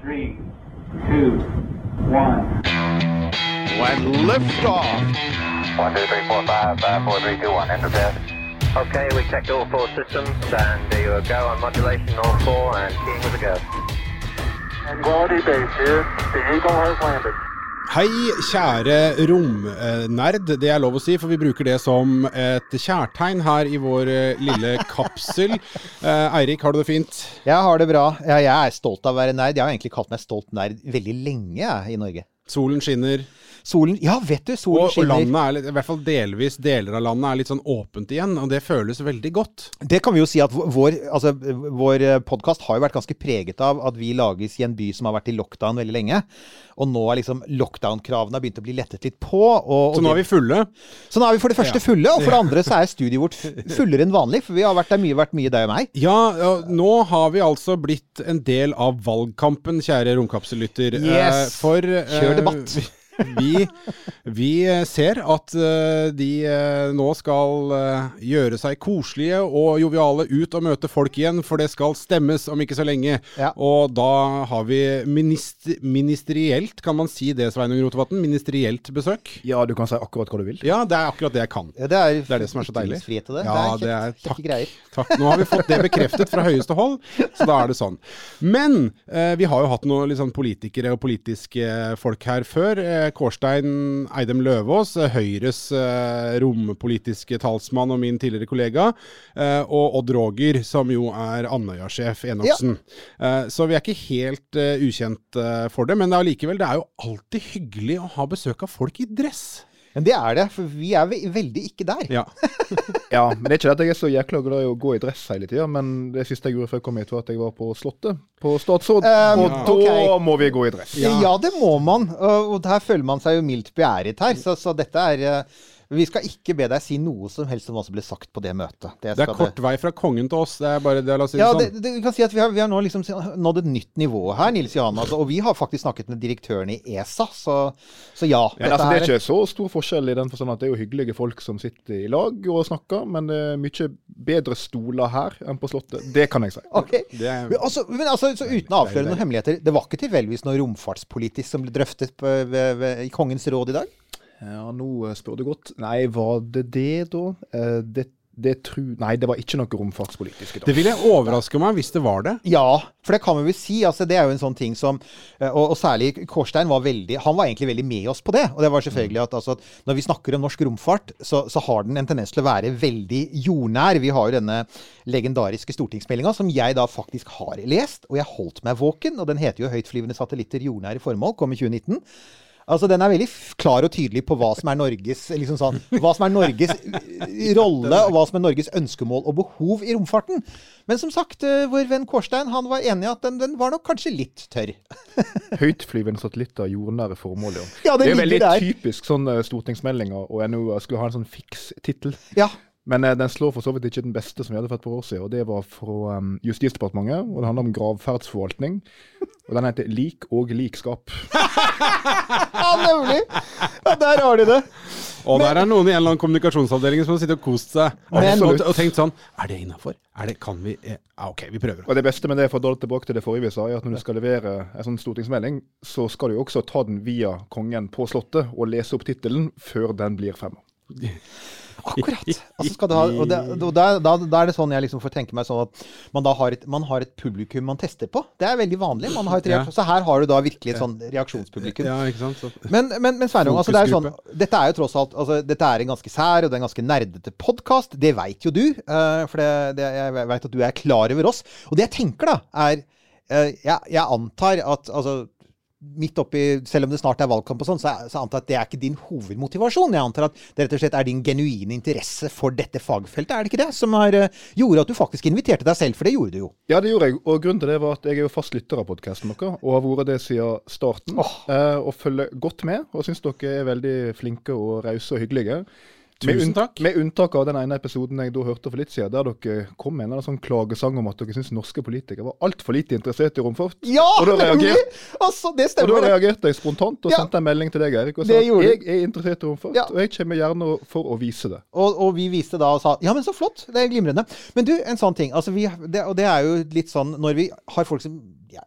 three, two, one. When liftoff. One, two, three, four, five, five, four, three, two, one. Enter bed. Okay, we checked all four systems, and there you go on modulation, all four, and keying with a go. Quality base here. The Eagle has landed. Hei, kjære romnerd. Det er lov å si, for vi bruker det som et kjærtegn her i vår eh, lille kapsel. Eh, Eirik, har du det fint? Jeg har det bra. Jeg er stolt av å være nerd. Jeg har egentlig kalt meg stolt nerd veldig lenge jeg, i Norge. Solen skinner, Solen Ja, vet du, solen og, og landet er litt, i hvert fall delvis deler av landet er litt sånn åpent igjen, og det føles veldig godt. Det kan vi jo si at vår, altså, vår podkast har jo vært ganske preget av at vi lages i en by som har vært i lockdown veldig lenge. Og nå er liksom lockdown-kravene begynt å bli lettet litt på. Og, Så nå er vi fulle. så nå er vi for det første Ja. fulle, og for det andre så er studioet vårt fullere enn vanlig. For vi har vært der mye, vært mye deg og meg. Ja, og nå har vi altså blitt en del av valgkampen, kjære romkapsellytter. Eh, Yes. For eh, Kjør debatt. Vi, vi eh, ser at eh, de eh, nå skal gjøre seg koselige og joviale ut og møte folk igjen, for det skal stemmes om ikke så lenge. Ja. Og da har vi minister, ministerielt, kan man si det, Sveinung Rotevatn? Ministerielt besøk? Ja, du kan si akkurat hva du vil. Ja, det er akkurat det jeg kan. Ja, det, er, Det er det som er så deilig. det. Ja, det er er takk. greier. Takk. Nå har vi fått det bekreftet fra høyeste hold, så da er det sånn. Men eh, vi har jo hatt noen sånn politikere og politiske folk her før. Eh, Kårstein Eidem Løvaas, eh, Høyres eh, rompolitiske talsmann og min tidligere kollega. Eh, og Odd Roger, som jo er Andøya-sjef, Enoksen. Eh, så vi er ikke helt eh, ukjent eh, for det, men det allikevel, det er jo alltid hyggelig å ha besøk av folk i dress. Men det er det, for vi er ve veldig ikke der. Ja. Ja, men det er ikke det at jeg er så jækla glad i å gå i dress hele tida, men det siste jeg gjorde før jeg kom hit, var at jeg var på Slottet, på statsråd. Um, og da okay. må vi gå i dress. Ja. det må man. Og, og her føler man seg jo mildt beæret her. Så, så dette er eh, Vi skal ikke be deg si noe som helst om hva som ble sagt på det møtet. Det er skal kort vei fra kongen til oss. Det er bare det, la oss si det sånn. det, det, vi kan si at vi har, vi har nå liksom nådd et nytt nivå her, Nils Johan. Altså, og vi har faktisk snakket med direktøren i ESA, så, så ja. Ja, dette altså, det er ikke så stor forskjell i den forstand at det er jo hyggelige folk som sitter i lag og snakker, men det er mye bedre stoler her enn på Slottet. Det kan jeg si. Ok. Det er- Men altså, men altså, så uten å avsløre noen hemmeligheter, det var ikke tilfeldigvis noe romfartspolitisk som ble drøftet på, ved, ved, i Kongens råd i dag? Ja, nå eh, spør du godt. Nei, var det det, da? Eh, Det, det tru... Nei, det var ikke noe romfartspolitisk Da. Det ville overraske meg hvis det var det. Ja, for det kan vi vel si. altså Det er jo en sånn ting som eh, Og, og særlig Kårstein var veldig Han var egentlig veldig med oss på det. Og det var selvfølgelig at, altså, når vi snakker om norsk romfart, så, så har den en tendens til å være veldig jordnær. Vi har jo denne legendariske stortingsmeldinga som jeg da faktisk har lest, og jeg holdt meg våken. Og den heter jo 'Høytflyvende satellitter jordnære formål', kom i 2019. Altså, Den er veldig klar og tydelig på hva som er Norges liksom sånn, hva som er Norges uh, rolle, og hva som er Norges ønskemål og behov i romfarten. Men som sagt, uh, vår venn Kårstein han var enig i at den, den var nok kanskje litt tørr. Høytflyvende satellitter, jordnære formål, jo. Ja, det det er veldig der. typisk sånn eh, stortingsmeldinger og NOU skulle ha en sånn fiks tittel. Ja, Men eh, den slår for så vidt ikke den beste som vi hadde for et par år siden, og det var fra um, Justisdepartementet. Og det handler om gravferdsforvaltning. Og den heter Lik og likskap. ja nemlig! Ja, der har de det. Og der er noen i en eller annen kommunikasjonsavdeling som har sittet og kost seg. Men- og, og tenkt sånn Er det innafor? Er det Kan vi eh, ja, OK, vi prøver. Og det beste med det, for da tilbake til det forrige vi sa, er at når du skal levere en sånn stortingsmelding, så skal du jo også ta den via kongen på Slottet og lese opp tittelen før den blir fremma. Akkurat. Altså ha, og det, og da, da, da er det sånn jeg liksom får tenke meg sånn at man da har et, man har et publikum man tester på. Det er veldig vanlig. Man har et Ja. Så her har du da virkelig et sånn reaksjonspublikum. Ja, ikke sant? Så. Men, men, men Sveinung, altså det er sånn, dette er jo tross alt altså, Dette er en ganske sær og det er en ganske nerdete podkast. Det veit jo du. Uh, for det, det, jeg veit at du er klar over oss. Og det jeg tenker, da, er uh, jeg, jeg antar at altså midt oppi, Selv om det snart er valgkamp, og sånn, så, så antar jeg at det er ikke din hovedmotivasjon. Jeg antar at det rett og slett er din genuine interesse for dette fagfeltet. Er det ikke det? Som har, eh, gjorde at du faktisk inviterte deg selv, for det gjorde du jo. Ja, det gjorde jeg. Og grunnen til det var at jeg er jo fast lytter av podkasten deres, og har vært det siden starten. Eh, og følger godt med, og syns dere er veldig flinke og rause og hyggelige. Med, Tusen takk. med unntak av den ene episoden jeg da hørte for litt siden, der dere kom med en eller sånn klagesang om at dere syns norske politikere var altfor lite interessert i romfart. Ja, og da, reagerte, Altså, det og da stemmer. reagerte jeg spontant og Ja. sendte en melding til deg, Erik, og sa at jeg er interessert i romfart, Ja. og jeg kommer gjerne for å vise det. Og, og vi viste da og sa ja, men så flott, det er glimrende. Men du, en sånn ting. Altså, vi, det, og det er jo litt sånn når vi har folk som ja,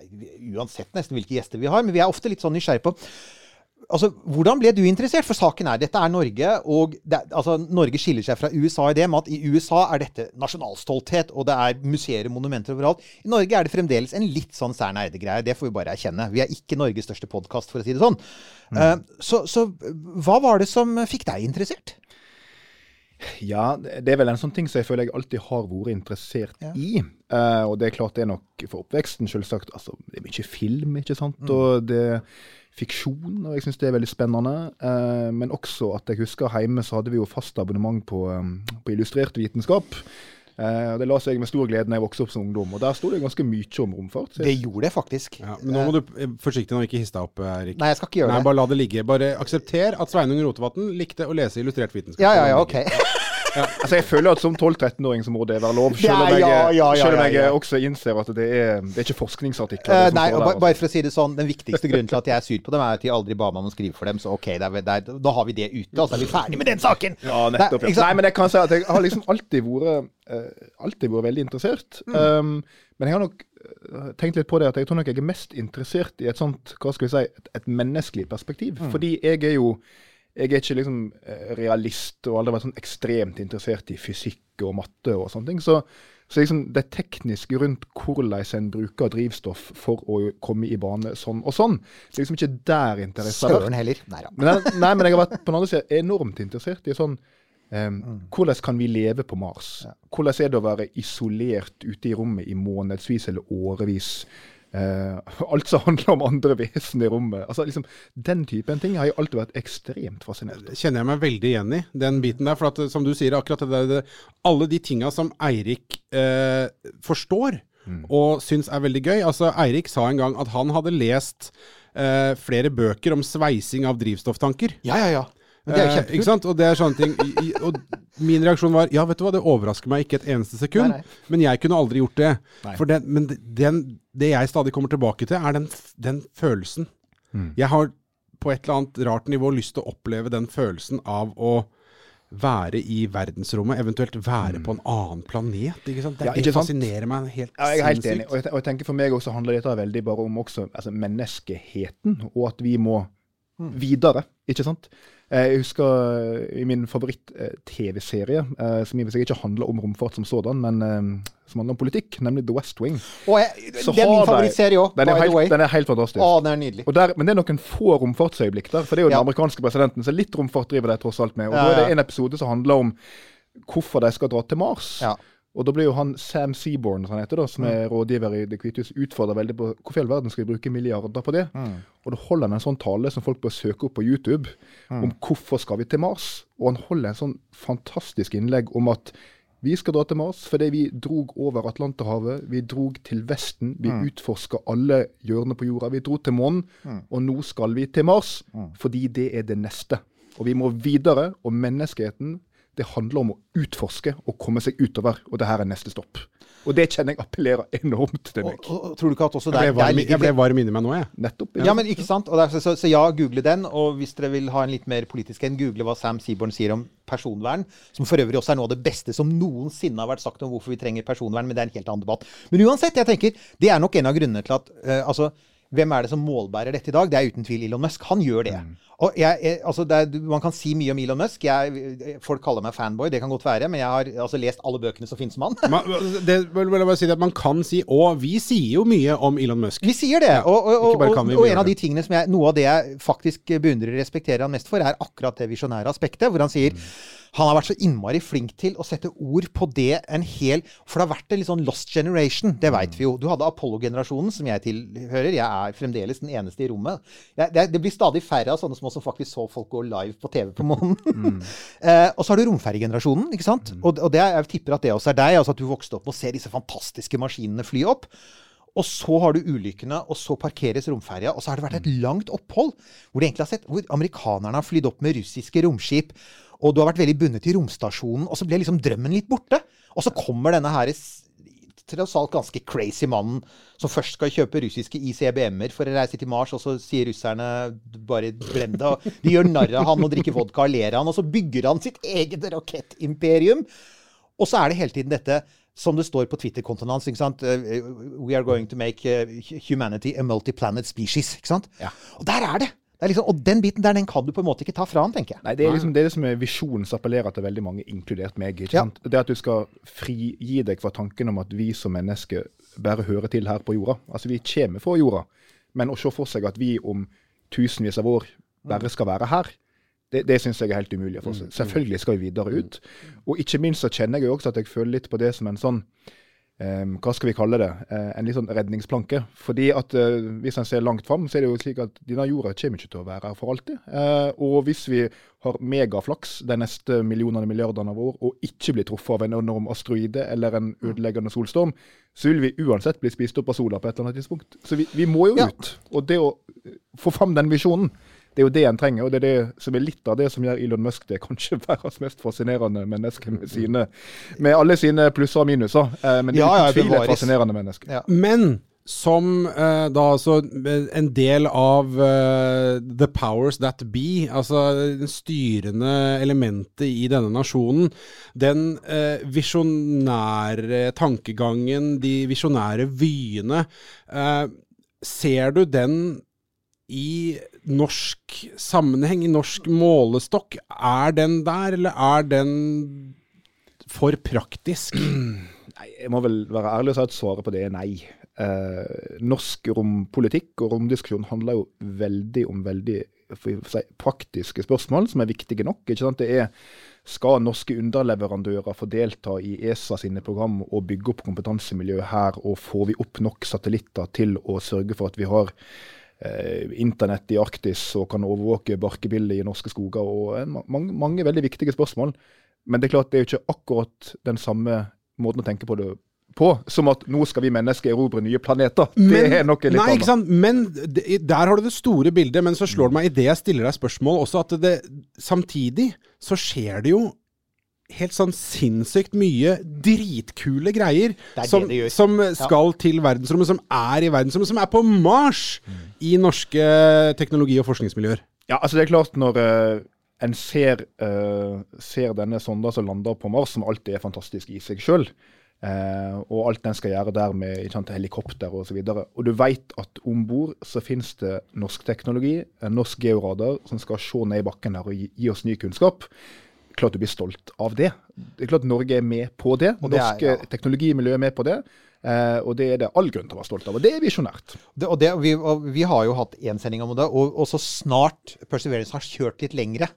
Uansett nesten hvilke gjester vi har, men vi er ofte litt sånn nysgjerrige på Altså, Hvordan ble du interessert? For saken er dette er Norge, og det, altså, Norge skiller seg fra USA i det med at i USA er dette nasjonalstolthet, og det er museer og monumenter overalt. I Norge er det fremdeles en litt sånn Sern Eide-greie. Det får vi bare erkjenne. Vi er ikke Norges største podkast, for å si det sånn. Eh, så, så hva var det som fikk deg interessert? Ja, det er vel en sånn ting som jeg føler jeg alltid har vært interessert Ja. i. Uh, og det er klart det er nok for oppveksten, selvsagt. Altså, det er mye film, ikke sant. Og det fiksjon, og jeg syns det er veldig spennende. Eh, men også at jeg husker hjemme så hadde vi jo fast abonnement på, um, på illustrert vitenskap. Eh, Det la seg med stor glede når jeg vokste opp som ungdom. Og der sto det ganske mye om romfart. Det gjorde det faktisk. Ja, men nå må du eh, forsiktig nå ikke hisse deg opp, Erik. Nei, jeg skal ikke gjøre Nei, det. bare la det ligge. Bare aksepter at Sveinung Rotevatn likte å lese illustrert vitenskap. Ja, ja, ja, ok. altså jeg føler at som 12-13-åring så må det være lov. Selv om jeg, ja, ja, selv om jeg også innser at det er, det er ikke forskningsartikler. Uh, nei, står og der, ba, altså. bare for å si det sånn, Den viktigste grunnen til at jeg er sur på dem, er at de aldri ba meg om å skrive for dem. Så ok, der, der, er, da har vi det ute, Altså er vi ferdig med den saken! Ja, nettopp. Nei, men jeg kan si at jeg har liksom alltid vært, uh, alltid vært veldig interessert. Mm. Um, men jeg har nok eh, tenkt litt på det at jeg tror nok jeg er mest interessert i et sånt, hva skal vi si, et, et menneskelig perspektiv. Mm. Fordi jeg er jo jeg er ikke liksom eh, realist og aldri vært sånn ekstremt interessert i fysikk og matte og sånne ting. Så, så liksom det tekniske rundt hvordan en bruker drivstoff for å komme i bane sånn og sånn, det er liksom ikke der interessen har vært. Søren heller. Nei da. Men, nei, men jeg har vært på den andre siden enormt interessert i sånn um, Hvordan kan vi leve på Mars? Hvordan er det å være isolert ute i rommet i månedsvis eller årevis? Eh, alt som handler om andre vesen i rommet. Altså liksom, Den typen ting har jeg alltid vært ekstremt fascinert av. kjenner jeg meg veldig igjen i, den biten der. For at, som du sier, akkurat det der, det, alle de tinga som Eirik eh, forstår og syns er veldig gøy. Altså, Eirik sa en gang at han hadde lest eh, flere bøker om sveising av drivstofftanker. Ja, ja, ja. Men det er jo Eh, ikke sant? Og det er sånne ting. I, i, og min reaksjon var ja, vet du hva, det overrasker meg ikke et eneste sekund. Nei, nei. Men jeg kunne aldri gjort det. Nei. For den, men den, det jeg stadig kommer tilbake til, er den, den følelsen. Mm. Jeg har på et eller annet rart nivå lyst til å oppleve den følelsen av å være i verdensrommet, eventuelt være på en annen planet. Ikke sant? Det, Mm. Ja, det fascinerer sant? meg helt Ja, jeg er helt sinnssykt. enig. Og jeg, og jeg tenker For meg også handler dette veldig bare om også, altså menneskeheten, og at vi må videre. Ikke sant? Eh, Jeg husker eh, i min favoritt-TV-serie, som i og for seg ikke handler om romfart som sådan, men eh, som handler om politikk, nemlig The West Wing. Og jeg, det er min favorittserie òg, by the way. den er helt fantastisk. Å, den er nydelig. Der, men det er noen få romfartsøyeblikk der, for det er jo den amerikanske presidenten, så litt romfart driver de tross alt med. Og Ja, da er det en episode som handler om hvorfor de skal dra til Mars. Ja. Og da blir jo han Sam Seaborn, som han heter, da, som Mm. er rådgiver i Det hvite hus, utfordra veldig på hvorfor i all verden skal vi bruke milliarder på det. Mm. Og da holder han en sånn tale som folk bør søke opp på YouTube, Mm. om hvorfor skal vi til Mars. Og han holder en sånn fantastisk innlegg om at vi skal dra til Mars fordi vi drog over Atlanterhavet, vi drog til Vesten, vi Mm. utforska alle hjørner på jorda. Vi dro til månen, og nå skal vi til Mars, Mm. fordi det er det neste. Og vi må videre, og menneskeheten det handler om å utforske og komme seg utover, og det her er neste stopp. Og det kjenner jeg appellerer enormt til meg. Og, og, tror du ikke at også Jeg der, ble, varm, jeg ble varm inni meg nå, jeg. Nettopp. Ja, men ikke sant? Og derfor, så, så ja, google den. Og hvis dere vil ha en litt mer politisk en, google hva Sam Seaborn sier om personvern. Som for øvrig også er noe av det beste som noensinne har vært sagt om hvorfor vi trenger personvern. Men det er en helt annen debatt. Men uansett, jeg tenker, det er nok en av grunnene til at uh, altså, hvem er det som målbærer dette i dag? Det er uten tvil Elon Musk. Han gjør det. Og jeg, jeg, altså det er, man kan si mye om Elon Musk. Jeg, folk kaller meg fanboy, det kan godt være. Men jeg har altså, lest alle bøkene som finnes om han. Man, det vil jeg bare si at man kan si, og vi sier jo mye om Elon Musk. Vi sier det. og, og, ikke og, og en av de tingene som jeg, noe av det jeg faktisk beundrer og respekterer han mest for, er akkurat det visjonære aspektet. Hvor han sier han har vært så innmari flink til å sette ord på det en hel For det har vært en litt sånn lost generation, det veit vi jo. Du hadde Apollo-generasjonen, som jeg tilhører. Jeg er fremdeles den eneste i rommet. Det, det blir stadig færre av sånne som også faktisk så folk gå live på TV på månen. eh, og så har du romferjegenerasjonen, ikke sant. Og, og det, jeg tipper at det også er deg. altså At du vokste opp med å se disse fantastiske maskinene fly opp. Og så har du ulykkene, og så parkeres romferja. Og så har det vært et langt opphold hvor, de egentlig har sett, hvor amerikanerne har flydd opp med russiske romskip. Og du har vært veldig bundet til romstasjonen, og så ble liksom drømmen litt borte. Og så kommer denne her tross alt ganske crazy mannen som først skal kjøpe russiske ICBM-er for å reise til Mars, og så sier russerne bare glem det. og De gjør narr av han og drikker vodka og ler av han, og så bygger han sitt eget rakettimperium. Og så er det hele tiden dette som det står på Twitter-kontoen hans. ikke sant? Eh, We are going to make eh, humanity a multi-planet species. ikke sant? Og der er det! Det er liksom, og den biten der den kan du på en måte ikke ta fra han, tenker jeg. Nei, det er liksom det, er det som er visjonen som appellerer til veldig mange, inkludert meg. ikke Ja. sant? Det at du skal frigi deg fra tanken om at vi som mennesker bare hører til her på jorda. Altså, vi kommer fra jorda, men å se for seg at vi om tusenvis av år bare skal være her, det, det syns jeg er helt umulig. For Mm, oss. Selvfølgelig skal vi videre ut. Og ikke minst så kjenner jeg jo også at jeg føler litt på det som en sånn eh, hva skal vi kalle det, uh, en litt sånn redningsplanke. Fordi at uh, hvis en ser langt fram, så er det jo slik at denne jorda kommer ikke til å være her for alltid. Uh, og hvis vi har megaflaks de neste millionene milliardene av år og ikke blir truffet av en enorm asteroide eller en ødeleggende solstorm, så vil vi uansett bli spist opp av sola på et eller annet tidspunkt. Så vi, vi må jo Ja. ut. Og det å få fram den visjonen, det er jo det en trenger, og det er det som er litt av det som gjør Elon Musk til kanskje verdens mest fascinerende menneske med, sine, med alle sine plusser og minuser. Eh, men det er Ja, ja, uten tvil et fascinerende menneske. Ja. Men som eh, da altså en del av eh, the powers that be, altså det styrende elementet i denne nasjonen, den eh, visjonære tankegangen, de visjonære vyene, eh, ser du den i norsk sammenheng, i norsk målestokk? Er den der, eller er den for praktisk? Nei, jeg må vel være ærlig og si at svaret på det er nei. Eh, norsk rompolitikk og romdiskusjon handler jo veldig om veldig si, praktiske spørsmål som er viktige nok. ikke sant? Det er skal norske underleverandører få delta i ESA sine program og bygge opp kompetansemiljø her, og får vi opp nok satellitter til å sørge for at vi har internett i Arktis og kan overvåke barkebildet i norske skoger, og en, mange, mange veldig viktige spørsmål. Men det er klart det er jo ikke akkurat den samme måten å tenke på det på, som at nå skal vi mennesker erobre nye planeter. Det er noe litt nei, ikke sant? Men der har du det store bildet. Men så slår det meg idet jeg stiller deg spørsmål også, at det, samtidig så skjer det jo helt sånn sinnssykt mye dritkule greier er som, som skal til verdensrommet, som er i verdensrommet, som er på Mars i norske teknologi- og forskningsmiljøer. Ja, altså det er klart når uh, en ser, uh, ser denne sonda som lander på Mars, som alltid er fantastisk i seg sjøl, og alt den skal gjøre der med ikke sant, helikopter osv., og, så videre, og du veit at om bord så finnes det norsk teknologi, en norsk georadar, som skal se ned i bakken her og gi, gi oss ny kunnskap. Klart du blir stolt av det. Det er klart Norge er med på det. Og det er- ja. teknologimiljø er med på det. Eh, og det er det all grunn til å være stolt av. Og det er visjonært. Det, og det, vi, og vi har jo hatt én sending om det, og, og så snart Perseverance har kjørt litt lengre,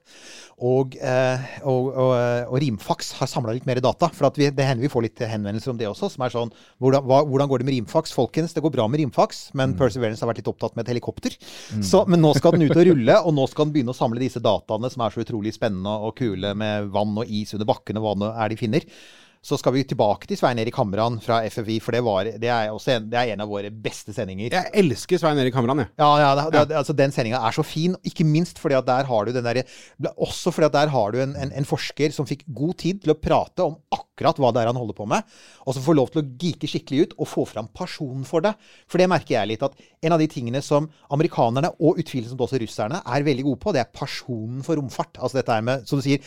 og, eh, og, og, Rimfax har samla litt mer data. For at vi, det hender vi får litt henvendelser om det også, som er sånn hvordan, hva, hvordan går det med Rimfax? Folkens, det går bra med Rimfax, men Perseverance har vært litt opptatt med et helikopter. Så, men nå skal den ut og rulle, og nå skal den begynne å samle disse dataene som er så utrolig spennende og kule med vann og is under bakken og hva nå er de finner. Så skal vi tilbake til Svein Erik Hamran fra FFI, for det, var, det, er, også en, det er en av våre beste sendinger. Jeg elsker Svein Erik Hamran, jeg. Ja, ja, det, det, altså Den sendinga er så fin, ikke minst fordi at der har du den derre Også fordi at der har du en, en, en forsker som fikk god tid til å prate om akkurat hva det er han holder på med, og som får lov til å geeke skikkelig ut og få fram personen for det. For det merker jeg litt at en av de tingene som amerikanerne, og utvilsomt også russerne, er veldig gode på, det er personen for romfart. Altså dette her med, som du sier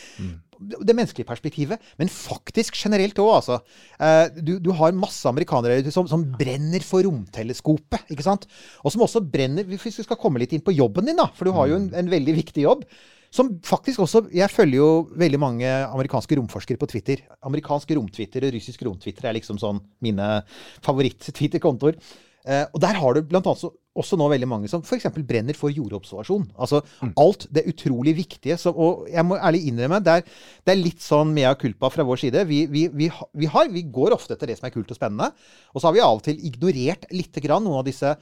det menneskelige perspektivet, men faktisk generelt òg, altså. Eh, Du, du har masse amerikanere som, som brenner for romteleskopet, ikke sant? Og som også brenner Hvis vi skal komme litt inn på jobben din, da, for du har jo en, en veldig viktig jobb. Som faktisk også Jeg følger jo veldig mange amerikanske romforskere på Twitter. Amerikansk romtwitter og russisk romtwitter er liksom sånn mine favoritt-Twitter-kontoer. Eh, og der har du blant annet så, også nå veldig mange som f.eks. brenner for jordobservasjon. Altså alt det utrolig viktige som Og jeg må ærlig innrømme, det er, det er litt sånn mea culpa fra vår side. Vi, vi, vi, vi, har, vi går ofte etter det som er kult og spennende. Og så har vi av og til ignorert lite grann noen av disse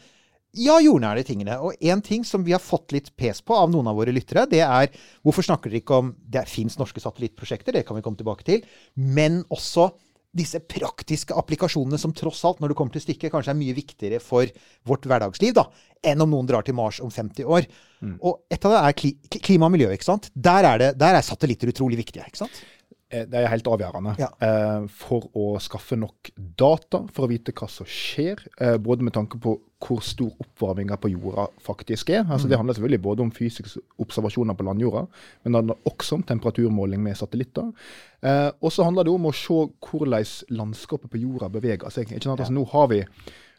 ja, jordnære tingene. Og én ting som vi har fått litt pes på av noen av våre lyttere, det er hvorfor snakker dere ikke om Det fins norske satellittprosjekter, det kan vi komme tilbake til. Men også disse praktiske applikasjonene som tross alt, når det kommer til stykket, kanskje er mye viktigere for vårt hverdagsliv da, enn om noen drar til Mars om 50 år. Og et av det er kli, klima og miljø. ikke sant? Der er, det, der er satellitter utrolig viktige. ikke sant? Eh, Det er helt avgjørende Ja. eh, for å skaffe nok data for å vite hva som skjer. Eh, både med tanke på hvor stor oppvarminga på jorda faktisk er. Altså, Det handler selvfølgelig både om fysiske observasjoner på landjorda, men det handler også om temperaturmåling med satellitter. Eh, og så handler det om å se hvordan landskapet på jorda beveger seg. Ikke sant? Altså, nå har vi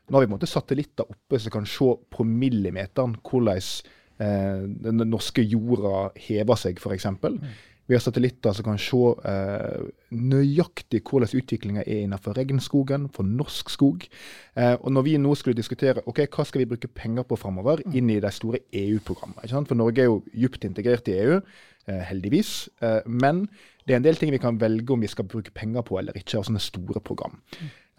nå har vi på en måte satellitter oppe som kan se på millimeteren hvordan eh, den norske jorda hever seg, f.eks. Vi har satellitter som kan se eh, nøyaktig hvordan utviklinga er innenfor regnskogen, for norsk skog. Eh, og når vi nå skulle diskutere ok, hva skal vi bruke penger på framover inn i de store EU-programmene. For Norge er jo djupt integrert i EU, eh, heldigvis. Eh, men det er en del ting vi kan velge om vi skal bruke penger på eller ikke, av sånne store program.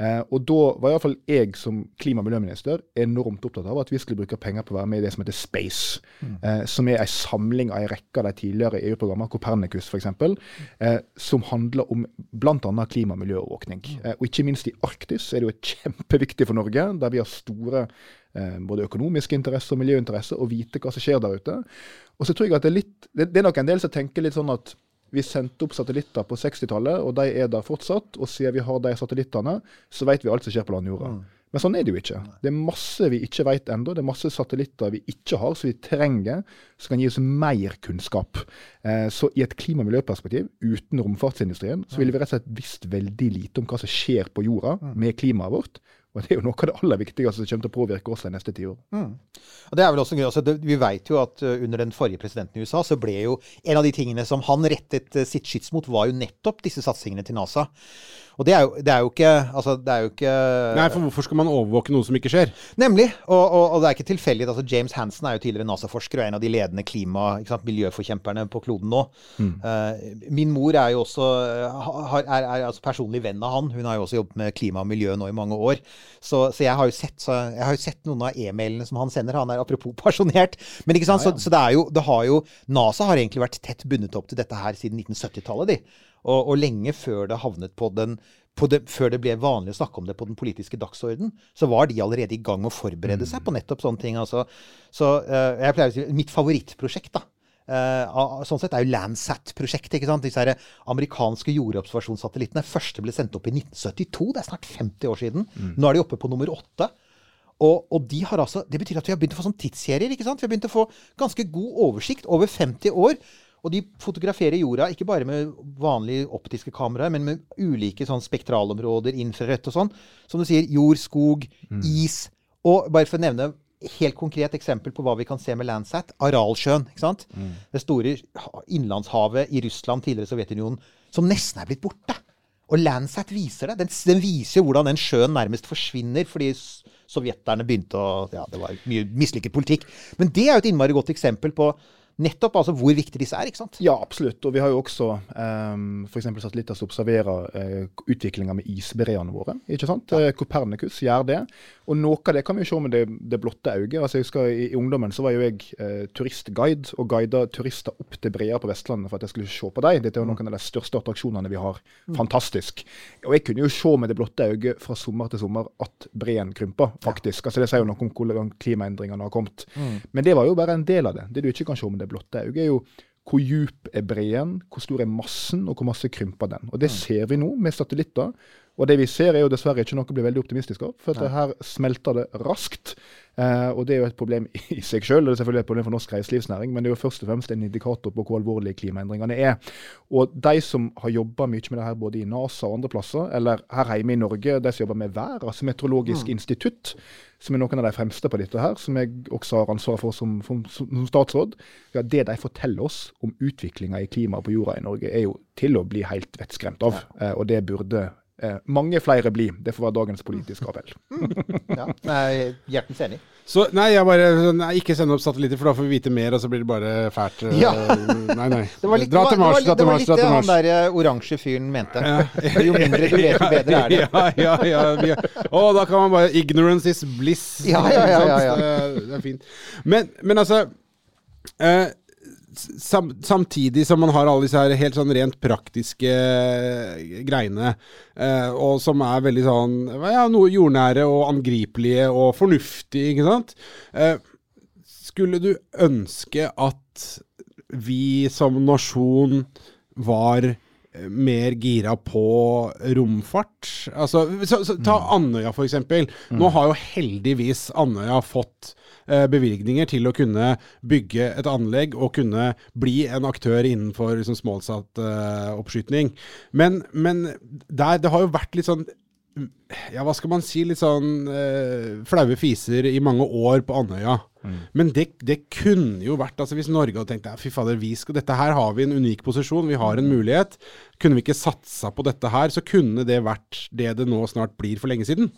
Eh, og da var iallfall jeg som klima- og miljøminister enormt opptatt av at vi skulle bruke penger på å være med i det som heter Space. Eh, som er en samling av en rekke av de tidligere EU-programmer, Copernicus f.eks., eh, som handler om bl.a. klima- og miljøovervåkning. Eh, og ikke minst i Arktis er det jo kjempeviktig for Norge, der vi har store eh, både økonomiske interesser og miljøinteresser, å vite hva som skjer der ute. Og så tror jeg at det er litt Det, det er nok en del som tenker litt sånn at vi sendte opp satellitter på 60-tallet, og de er der fortsatt. Og siden vi har de satellittene, så vet vi alt som skjer på landjorda. Men sånn er det jo ikke. Det er masse vi ikke vet ennå. Det er masse satellitter vi ikke har, som vi trenger, som kan gi oss mer kunnskap. Eh, så i et klima- og miljøperspektiv, uten romfartsindustrien, så ville vi rett og slett visst veldig lite om hva som skjer på jorda med klimaet vårt. Og det er jo noe av det aller viktigste som kommer til å påvirke oss de neste ti år. Og det er vel også en grunn, altså det, Vi vet jo at uh, under den forrige presidenten i USA, så ble jo en av de tingene som han rettet uh, sitt skyts mot, var jo nettopp disse satsingene til NASA. Og det er jo, det er jo ikke Altså, det er jo ikke Nei, for hvorfor skal man overvåke noe som ikke skjer? Nemlig. Og, og, og det er ikke tilfeldig. Altså James Hansen er jo tidligere NASA-forsker og en av de ledende klima, sant, miljøforkjemperne på kloden nå. Eh, min mor er jo også har, er, er altså personlig venn av han. Hun har jo også jobbet med klima og miljø nå i mange år. Så, så, jeg, har sett, så jeg har jo sett noen av e-mailene som han sender. Han er apropos pasjonert. Men ikke sant? Så, så det er jo, det har jo NASA har egentlig vært tett bundet opp til dette her siden 1970-tallet, de. Og, og lenge før det havnet på den på det, før det ble vanlig å snakke om det på den politiske dagsorden, så var de allerede i gang med å forberede seg på nettopp sånne ting. Altså. Så uh, jeg pleier å si mitt favorittprosjekt, da. Uh, sånn sett er jo Landsat-prosjektet. ikke sant? Disse her amerikanske jordobservasjonssatellittene. Første ble sendt opp i 1972. Det er snart 50 år siden. Nå er de oppe på nummer åtte. Og, og de har altså, Det betyr at vi har begynt å få sånn tidsserier. ikke sant? Vi har begynt å få ganske god oversikt over 50 år. Og de fotograferer jorda ikke bare med vanlige optiske kameraer, men med ulike sånn spektralområder, infrarødt og sånn. Som du sier, jord, skog, is. Og bare for å nevne helt konkret eksempel på hva vi kan se med Landsat. Aralsjøen. ikke sant? Det store ha- innlandshavet i Russland, tidligere Sovjetunionen, som nesten er blitt borte. Og Landsat viser det. Den, den viser hvordan den sjøen nærmest forsvinner fordi sovjeterne begynte å Ja, det var mye mislykket politikk. Men det er jo et innmari godt eksempel på nettopp altså hvor viktig disse er. ikke sant? Ja, absolutt. Og vi har jo også um, f.eks. satellitter som observerer uh, utviklinga med isbreene våre. ikke sant? Ja. Kopernikus gjør det. Og noe av det kan vi jo se med det, det blotte øyet. Altså, jeg husker I, i ungdommen så var jo jeg uh, turistguide og guida turister opp til breer på Vestlandet for at jeg skulle se på dem. Dette er jo noen av de største attraksjonene vi har. Fantastisk. Og jeg kunne jo se med det blotte øyet fra sommer til sommer at breen krymper, faktisk. Altså, det sier jo noe om hvordan klimaendringene har kommet. Men det var jo bare en del av det. Det du ikke kan se med det blotte øye, er jo hvor djup er breen, hvor stor er massen, og hvor masse krymper den. Og Det ser vi nå med satellitter. Og det vi ser er jo dessverre ikke noe å bli veldig optimistisk av, for det her smelter det raskt. Eh, og det er jo et problem i seg sjøl, og det er selvfølgelig et problem for norsk reiselivsnæring, men det er jo først og fremst en indikator på hvor alvorlige klimaendringene er. Og de som har jobba mye med det her både i NASA og andre plasser, eller her hjemme i Norge, de som jobber med vær, altså Meteorologisk institutt, som er noen av de fremste på dette her, som jeg også har ansvaret for som, som, som statsråd, ja, det de forteller oss om utviklinga i klimaet på jorda i Norge, er jo til å bli helt vettskremt av. Eh, og det burde eh, mange flere bli. Det får være dagens politiske appell. Ja, jeg er hjertens enig. Så nei, jeg bare nei, ikke send opp satellitter, for da får vi vite mer, og så blir det bare fælt. eh, Ja. Nei, nei. Det var litt, dra til Mars, det dra til Mars. det var litt det han der eh, oransje fyren mente. Jo mindre du vet, jo bedre er det. Ja, ja, ja. Og å, da kan man bare Ignorance is bliss. Ja, ja, ja, ja, ja. Det, det er fint. Men, men altså eh, sam, samtidig som man har alle disse her helt sånn rent praktiske eh, greiene, eh, og som er veldig sånn ja, noe jordnære og angripelige og fornuftige, ikke sant. Eh, skulle du ønske at vi som nasjon var eh, mer gira på romfart. Altså, så, så, ta Andøya for eksempel. Nå har jo heldigvis Andøya fått bevilgninger til å kunne bygge et anlegg og kunne bli en aktør innenfor liksom, smålsatt eh. Men, men der, det har jo vært litt sånn ja, hva skal man si, litt sånn eh, flaue fiser i mange år på Andøya. Men det, det kunne jo vært altså Hvis Norge hadde tenkt ja, fy fader, vi skal, dette her har vi en unik posisjon, vi har en mulighet. Kunne vi ikke satsa på dette her, så kunne det vært det det nå snart blir for lenge siden.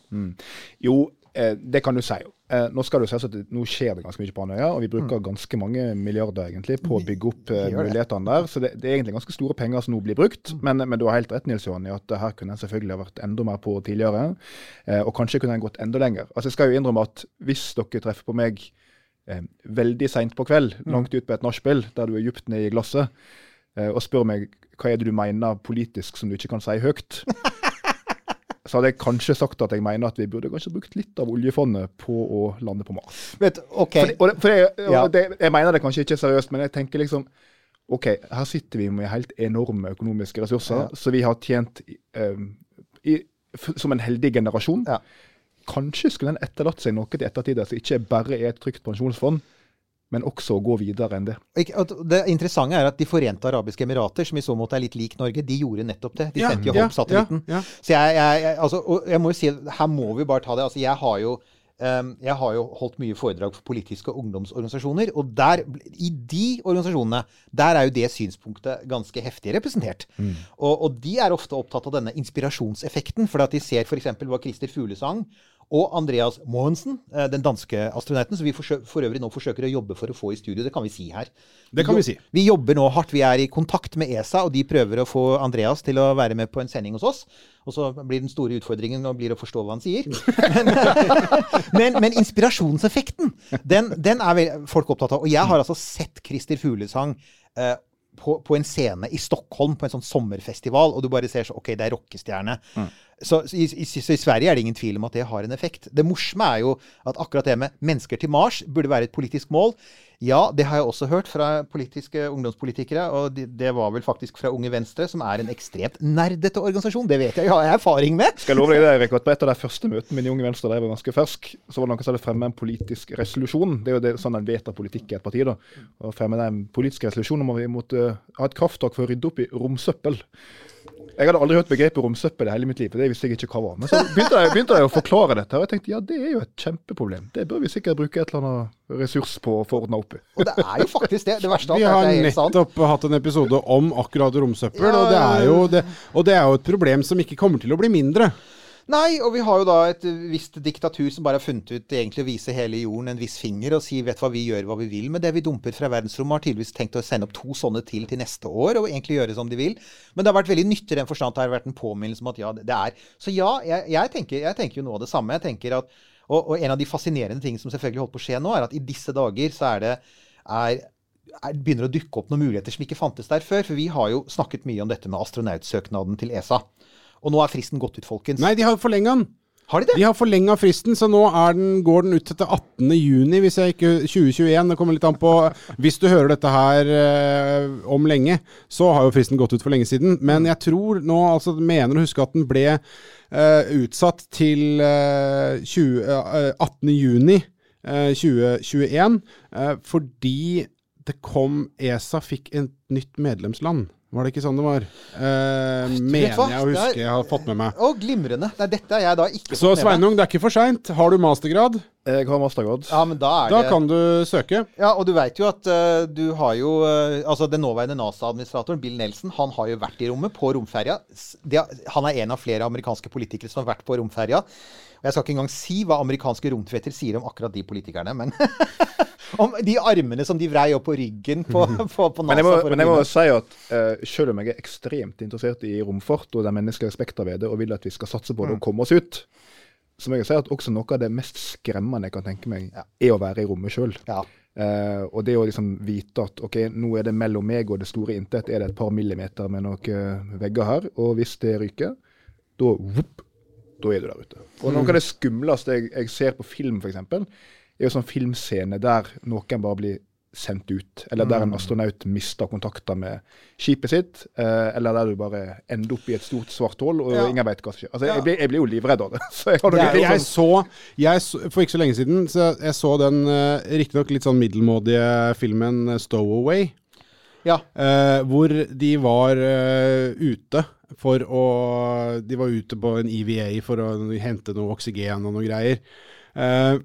Jo, eh, det kan du si. Eh, nå skal det jo at nå skjer det ganske mye på Andøya, og vi bruker ganske mange milliarder egentlig på å bygge opp eh, mulighetene der. Så det, det er egentlig ganske store penger som nå blir brukt. Men, men du har helt rett, Nils Johan, i at her kunne en selvfølgelig ha vært enda mer på tidligere. Eh, og kanskje kunne en gått enda lenger. Altså Jeg skal jo innrømme at hvis dere treffer på meg eh, veldig seint på kveld, langt ut på et nachspiel, der du er djupt nede i glasset, eh, og spør meg hva er det du mener politisk som du ikke kan si høyt, så hadde jeg kanskje sagt at jeg mener at vi burde kanskje brukt litt av oljefondet på å lande på Mars. Vet, du, OK. For, for jeg, Ja. det, jeg mener det kanskje ikke er seriøst, men jeg tenker liksom OK, her sitter vi med helt enorme økonomiske ressurser, så vi har tjent eh, i, som en heldig generasjon. Ja. Kanskje skulle en etterlatt seg noe til ettertid som ikke bare er et trygt pensjonsfond, men også gå videre enn det. Det interessante er at De forente arabiske emirater, som i så måte er litt lik Norge, de gjorde nettopp det. De Ja, sendte jo ja, Hope-satellitten. ja, ja. Så jeg, jeg, jeg, altså, jeg må jo si, her må vi bare ta det. altså Jeg har jo ehm, jeg har jo holdt mye foredrag for politiske ungdomsorganisasjoner. Og der, i de organisasjonene, der er jo det synspunktet ganske heftig representert. Og, og de er ofte opptatt av denne inspirasjonseffekten. For at de ser f.eks. hva Christer Fuglesang og Andreas Mogensen, eh, den danske astronauten, som vi for øvrig nå forsøker å jobbe for å få i studio. Det kan vi si her. Det kan vi si. Vi jobber nå hardt. Vi er i kontakt med ESA, og de prøver å få Andreas til å være med på en sending hos oss. Og så blir den store utfordringen å forstå hva han sier. Men, men inspirasjonseffekten, den, den er folk opptatt av. Og jeg har altså sett Christer Fuglesang eh, på, på en scene i Stockholm på en sånn sommerfestival, og du bare ser så OK, det er rockestjerne. Så, i, i, så i Sverige er det ingen tvil om at det har en effekt. Det morsomme er jo at akkurat det med mennesker til Mars burde være et politisk mål. Ja, det har jeg også hørt fra politiske ungdomspolitikere, og det, det var vel faktisk fra Unge Venstre, som er en ekstremt nerdete organisasjon. Det vet jeg, jeg har erfaring med. Skal jeg love deg det, Erik, at På et av de første møtene mine i Unge Venstre, da jeg var ganske fersk, så var det noen som hadde fremmet en politisk resolusjon. Det er jo det, sånn en vedtar politikk i et parti. da. Og fremme en politisk resolusjon om at vi måtte ha et krafttak for å rydde opp i romsøppel. Jeg hadde aldri hørt begrepet romsøppel i hele mitt liv, for det visste jeg ikke hva var. Men så begynte jeg, begynte jeg å forklare dette, og jeg tenkte ja, det er jo et kjempeproblem. Det bør vi sikkert bruke et eller annet ressurs på å få ordna opp i. Og det er jo faktisk det. Det verste av Vi alt er har sant. nettopp hatt en episode om akkurat romsøppel, Ja, og, det er jo det, og det er jo et problem som ikke kommer til å bli mindre. Nei, og vi har jo da et visst diktatur som bare har funnet ut egentlig å vise hele jorden en viss finger og si vet hva vi gjør hva vi vil med det vi dumper fra verdensrommet. Har tydeligvis tenkt å sende opp to sånne til til neste år og egentlig gjøre som de vil. Men det har vært veldig nyttig i den forstand det har vært en påminnelse om at ja, det er Så ja, jeg, jeg, tenker, jeg tenker jo noe av det samme. Jeg tenker at og, og en av de fascinerende tingene som selvfølgelig holdt på å skje nå, er at i disse dager så er det er er, begynner å dukke opp noen muligheter som ikke fantes der før. For vi har jo snakket mye om dette med astronautsøknaden til ESA. Og nå er fristen gått ut, folkens. Nei, de har forlenga den. Har de det? De har forlenga fristen, så nå den, går den ut til 18. juni, hvis jeg ikke 2021. Det kommer litt an på Hvis du hører dette her eh, om lenge, så har jo fristen gått ut for lenge siden. Men jeg tror nå, altså mener å huske at den ble eh, utsatt til 20, 18. juni eh, 2021, eh, fordi det kom ESA fikk et nytt medlemsland. Var det ikke sånn det var? Eh, mener hva? jeg å Det huske jeg har fått med meg. Å, glimrende. Nei, dette er jeg da ikke Så fått med meg. Så Sveinung, det er ikke for seint. Har du mastergrad, Jeg har mastergrad. Ja, men da er da det kan du søke. Ja, og du veit jo at uh, du har jo uh, Altså, den nåværende NASA-administratoren, Bill Nelson, han har jo vært i rommet på romferja. Det, han er en av flere amerikanske politikere som har vært på romferja. Og jeg skal ikke engang si hva amerikanske romtvetter sier om akkurat de politikerne, men Om de armene som de vrei opp på ryggen på, på, på NASA. Men jeg må, men jeg må si at uh, selv om jeg er ekstremt interessert i romfart og de menneskelige aspekter ved det, og vil at vi skal satse på det og komme oss ut, så må jeg si at også noe av det mest skremmende jeg kan tenke meg, er å være i rommet sjøl. Ja. Eh, og det å liksom vite at ok, nå er det mellom meg og det store intet er det et par millimeter med noen vegger her, og hvis det ryker, da whoop, da er du der ute. Og noe av det skumleste jeg, jeg ser på film, f.eks., er jo sånn filmscene der noen bare blir sendt ut, eller der en astronaut mister kontakter med skipet sitt, eh, eller der du bare ender opp i et stort svart hull, og Ja. ingen veit hva som skjer. Altså, jeg, blir, jeg blir jo livredd av det. Så jeg Det er Jeg sånn så, jeg så For ikke så lenge siden så jeg så den uh, riktignok litt sånn middelmådige filmen eh, 'Stowaway'. Ja. eh, hvor de var eh, ute for å De var ute på en EVA for å hente noe oksygen og noe greier. Eh,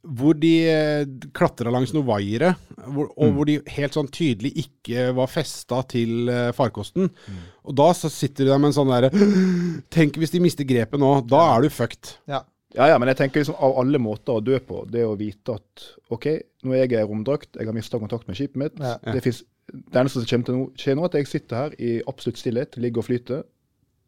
hvor de uh, klatra langs noen vaiere, og og hvor de helt sånn tydelig ikke var festa til farkosten. farkosten. Og da så sitter du der med en sånn derre Tenk hvis de mister grepet nå. Da er du fucked. ja. Ja, ja, men jeg tenker liksom av alle måter å dø på, det å vite at OK, nå er jeg i romdrakt, jeg har mista kontakt med skipet mitt. Ja. Det, finnes, det eneste som kommer til å skje nå, er at jeg sitter her i absolutt stillhet, ligger og flyter,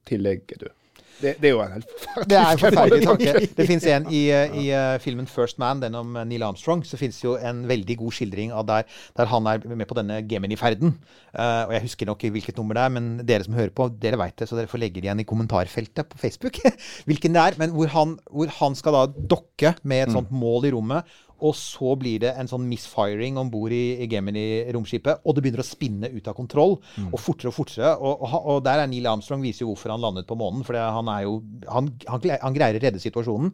til jeg er død. Det, det er jo en helt Det er en forferdelig tanke. Det fins en i, eh, i eh, filmen 'First Man', den om eh, Neil Armstrong, så fins jo en veldig god skildring av der, der han er med på denne Gemini-ferden. Uh, og jeg husker nok hvilket nummer det er, men dere som hører på, dere veit det, så dere får legge det igjen i kommentarfeltet på Facebook hvilken det er. Men hvor han, hvor han skal da dokke med et sånt mål i rommet. Og så blir det en sånn misfiring om bord i, i Gemini-romskipet. Og det begynner å spinne ut av kontroll. Og fortere og fortere. Og, og, og der er Neil Armstrong viser jo hvorfor han landet på månen. For han jo han, han, han greier å redde situasjonen.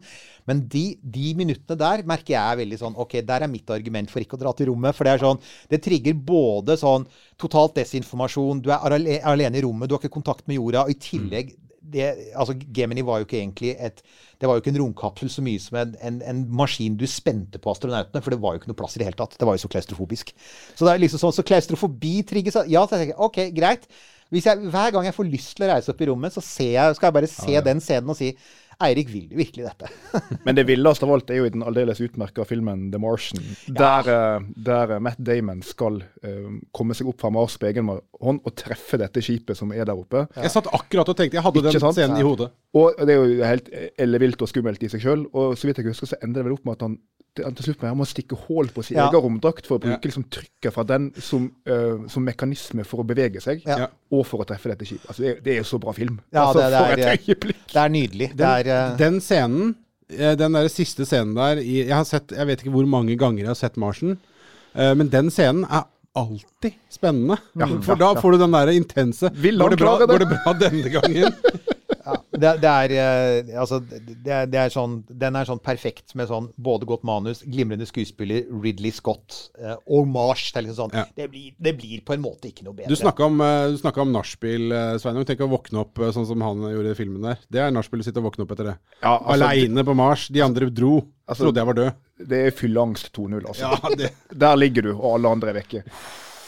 Men de, de minuttene der merker jeg er veldig sånn OK, der er mitt argument for ikke å dra til rommet. For det er sånn Det trigger både sånn totalt desinformasjon, du er alene i rommet, du har ikke kontakt med jorda, og i tillegg det, altså Gemini var jo ikke egentlig et Det var jo ikke en romkapsel så mye som en, en, en maskin du spente på astronautene, for det var jo ikke noe plass i det hele tatt. Det var jo så klaustrofobisk. Så det er liksom sånn, så klaustrofobi trigges Ja, så jeg tenker OK, greit. Hvis jeg, hver gang jeg får lyst til å reise opp i rommet, så ser jeg, skal jeg bare se den scenen og si Eirik, vil virkelig dette? Men det villeste av alt er jo i den aldeles utmerka filmen The Martian, der, eh, der eh, Matt Damon skal uh, komme seg opp fra Mars på egen hånd og treffe dette skipet som er der oppe. Jeg satt akkurat og tenkte Jeg hadde Ikke den sant? scenen i hodet. Og det er jo helt ellevilt og skummelt i seg sjøl. Og så vidt jeg husker, så ender det vel opp med at han til, slutt med, han må stikke hull på sin Ja. egen romdrakt for å bruke Ja. liksom, trykket fra den som, uh, som mekanisme for å bevege seg, Ja. og for å treffe dette skipet. Altså, det, er- det er jo så bra film. Ja, altså, det- det for er- et øyeblikk! Det er nydelig. Det Den, er den scenen, eh, den der siste scenen der Jeg har sett, jeg vet ikke hvor mange ganger jeg har sett Marsen, eh, men den scenen er alltid spennende. For da får du den der intense Vil han klare det? går det bra denne gangen? Ja, det, det er eh, Altså, det det er sånn Den er sånn perfekt med sånn både godt manus, glimrende skuespiller, Ridley Scott eh, og Mars. Det, liksom sånn, Ja. det, blir, det blir på en måte ikke noe bedre. Du snakka om, eh, du om nachspiel, Sveinung. Tenk å våkne opp sånn som han gjorde i filmen der. Det er nachspiel å sitte og våkne opp etter det. Ja, altså, Aleine på Mars. De andre dro. Altså- Trodde jeg var død. Det er fylleangst 2-0, altså. Ja, det, Der ligger du, og alle andre er vekke.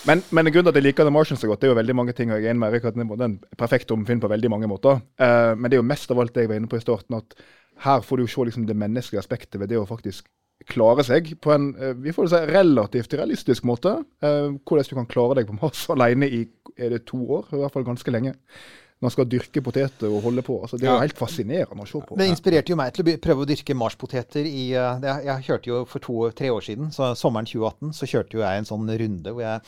Men, men grunnen til at jeg liker The Martian så godt, det er jo veldig mange ting. og jeg er enig med at Det er en perfekt romfilm på veldig mange måter. Uh, men det er jo mest av alt det jeg var inne på i starten, at her får du jo se liksom det menneskelige aspektet ved det å faktisk klare seg på en uh, vi får si, relativt realistisk måte. Uh, hvordan du kan klare deg på Mars alene i er det to år, i hvert fall ganske lenge. Når man skal dyrke poteter og holde på. altså Det er jo Ja. helt fascinerende å se på. Det inspirerte jo meg til å prøve å dyrke marspoteter i eh, Jeg kjørte jo for to-tre år siden, så sommeren 2018, så kjørte jo jeg en sånn runde hvor jeg,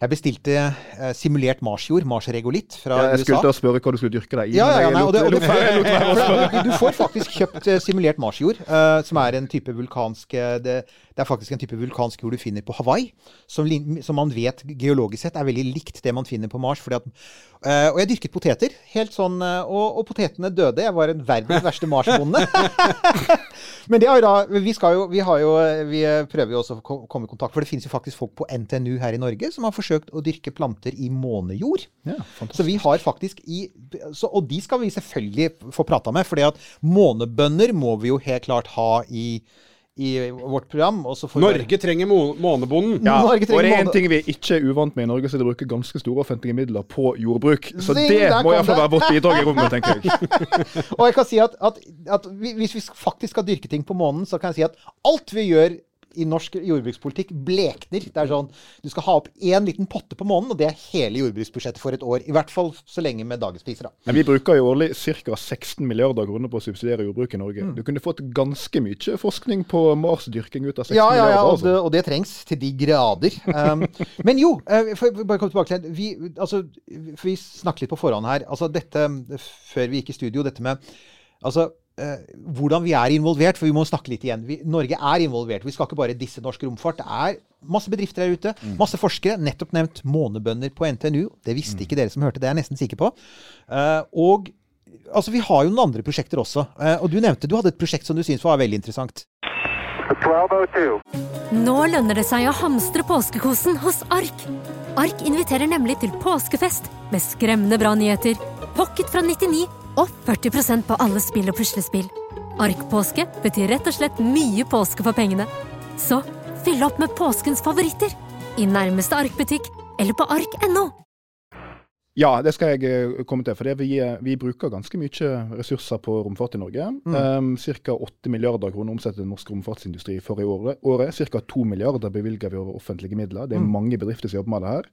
jeg bestilte eh, simulert marsjord, marsregolitt, fra Ja, jeg skulle USA. til å spørre hva du skulle dyrke deg i. Ja, ja, nei, og det, og du, du får faktisk kjøpt eh, simulert marsjord, eh, som er en type vulkansk det, det er faktisk en type vulkansk jord du finner på Hawaii, som, som man vet geologisk sett er veldig likt det man finner på Mars. Fordi at, eh, og jeg dyrket poteter, helt sånn, eh, og, og potetene døde. Jeg var en verdens verste marsbonde. Men det er jo da, vi skal jo, vi har jo, vi prøver jo også å komme i kontakt, for det finnes jo faktisk folk på NTNU her i Norge som har forsøkt å dyrke planter i månejord. Ja, Så vi har faktisk i så, Og de skal vi selvfølgelig få prata med, for at månebønner må vi jo helt klart ha i, i vårt program. Og så får vi Norge trenger månebonden. Ja, Norge og det er en ting vi ikke er uvant med i Norge, så er det å bruke ganske store offentlige midler på jordbruk. Så Zing, det må iallfall være vårt bidrag i rommet, tenker jeg. Og jeg kan si at, at, at hvis vi faktisk skal dyrke ting på månen, så kan jeg si at alt vi gjør i norsk jordbrukspolitikk blekner. Det er sånn Du skal ha opp én liten potte på måneden, og det er hele jordbruksbudsjettet for et år. I hvert fall så lenge med dagens priser, da. Men vi bruker jo årlig ca. 16 milliarder kroner på å subsidiere jordbruket i Norge. Mm. Du kunne fått ganske mye forskning på Marsdyrking ut av 16 Ja, ja, ja, milliarder. og altså. og det trengs til de grader. Um, men jo, eh, for, bare komme tilbake til det. Vi, altså, vi snakket litt på forhånd her. Altså dette, før vi gikk i studio, dette med altså, hvordan vi er involvert. For vi må snakke litt igjen. Vi, Norge er involvert. Vi skal ikke bare disse norsk romfart. Det er masse bedrifter der ute. Masse forskere. Nettopp nevnt månebønder på NTNU. Det visste ikke dere som hørte. Det er jeg nesten sikker på. Uh, og altså, vi har jo noen andre prosjekter også. Uh, og du nevnte du hadde et prosjekt som du syntes var veldig interessant. 1202. Nå lønner det seg å hamstre påskekosen hos Ark. Ark inviterer nemlig til påskefest med skremmende bra nyheter, pocket fra 99 og 40% på alle spill og puslespill. Ark-påske betyr rett og slett mye påske for pengene. Så fyll opp med påskens favoritter i nærmeste Ark-butikk eller på ark.no. Ja, det skal jeg eh, komme til. For det vi, eh, vi bruker ganske mye ressurser på romfart i Norge. Um, Ca. 8 milliarder kroner omsetter norsk romfartsindustri for i året. året. Ca. 2 milliarder bevilger vi over offentlige midler. Det er mange bedrifter som jobber med det her.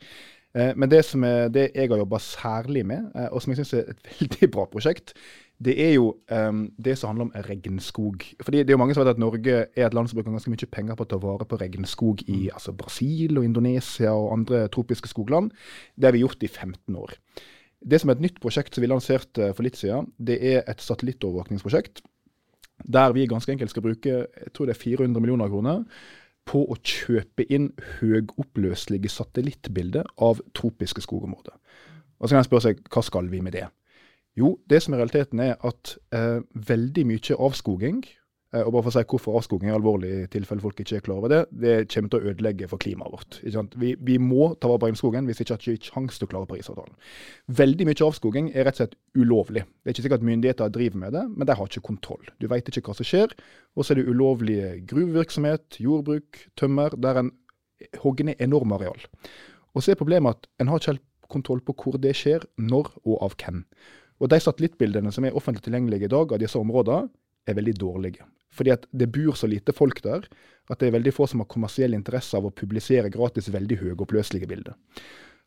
Eh, Men det som er det jeg har jobba særlig med, eh, og som jeg syns er et veldig bra prosjekt, det er jo um, det som handler om regnskog. Fordi det er jo mange som vet at Norge er et land som bruker ganske mye penger på å ta vare på regnskog i altså Brasil og Indonesia og andre tropiske skogland. Det har vi gjort i 15 år. Det som er et nytt prosjekt som vi lanserte for litt siden, det er et satellittovervåkningsprosjekt. Der vi ganske enkelt skal bruke jeg tror det er 400 millioner kroner på å kjøpe inn høyoppløselige satellittbilder av tropiske skogområder. Og så kan en spørre seg, hva skal vi med det? Jo, det som er realiteten er at eh, veldig mye avskoging, og bare for å si hvorfor avskoging er alvorlig i tilfelle folk ikke er klar over det, det kommer til å ødelegge for klimaet vårt. Vi, vi må ta vare på regnskogen hvis har vi ikke sjanse til å klare Parisavtalen. Veldig mye avskoging er rett og slett ulovlig. Det er ikke sikkert at myndigheter driver med det, men de har ikke kontroll. Du vet ikke hva som skjer. Og så er det ulovlig gruvevirksomhet, jordbruk, tømmer, der en hogger ned enorme areal. Og så er problemet at en har ikke helt kontroll på hvor det skjer, når og av hvem. Og de satellittbildene som er offentlig tilgjengelige i dag av disse områdene, er veldig dårlige. Fordi at det bor så lite folk der at det er veldig få som har kommersiell interesse av å publisere gratis veldig høyoppløselige bilder.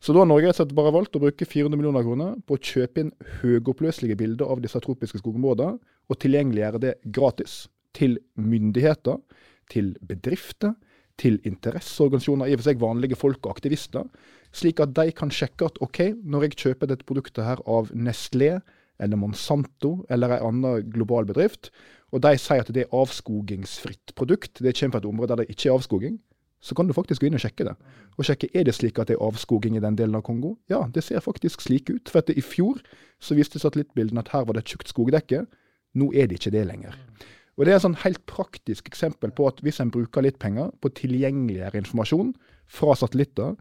Så da har Norge rett og slett bare valgt å bruke 400 millioner kroner på å kjøpe inn høyoppløselige bilder av disse tropiske skogområdene, og tilgjengeliggjøre det gratis til myndigheter, til bedrifter, til interesseorganisasjoner, i og for seg vanlige folk og aktivister, slik at de kan sjekke at OK, når jeg kjøper dette produktet her av Nestlé eller Monsanto eller en annen global bedrift, og de sier at det er avskogingsfritt produkt, det kommer fra et område der det ikke er avskoging, så kan du faktisk gå inn og sjekke det. Og sjekke er det slik at det er avskoging i den delen av Kongo. Ja, det ser faktisk slik ut. For at det, i fjor så viste satellittbildene at her var det et tjukt skogdekke. Nå er det ikke det lenger. Og Det er et sånn helt praktisk eksempel på at hvis en bruker litt penger på tilgjengeligere informasjon fra satellitter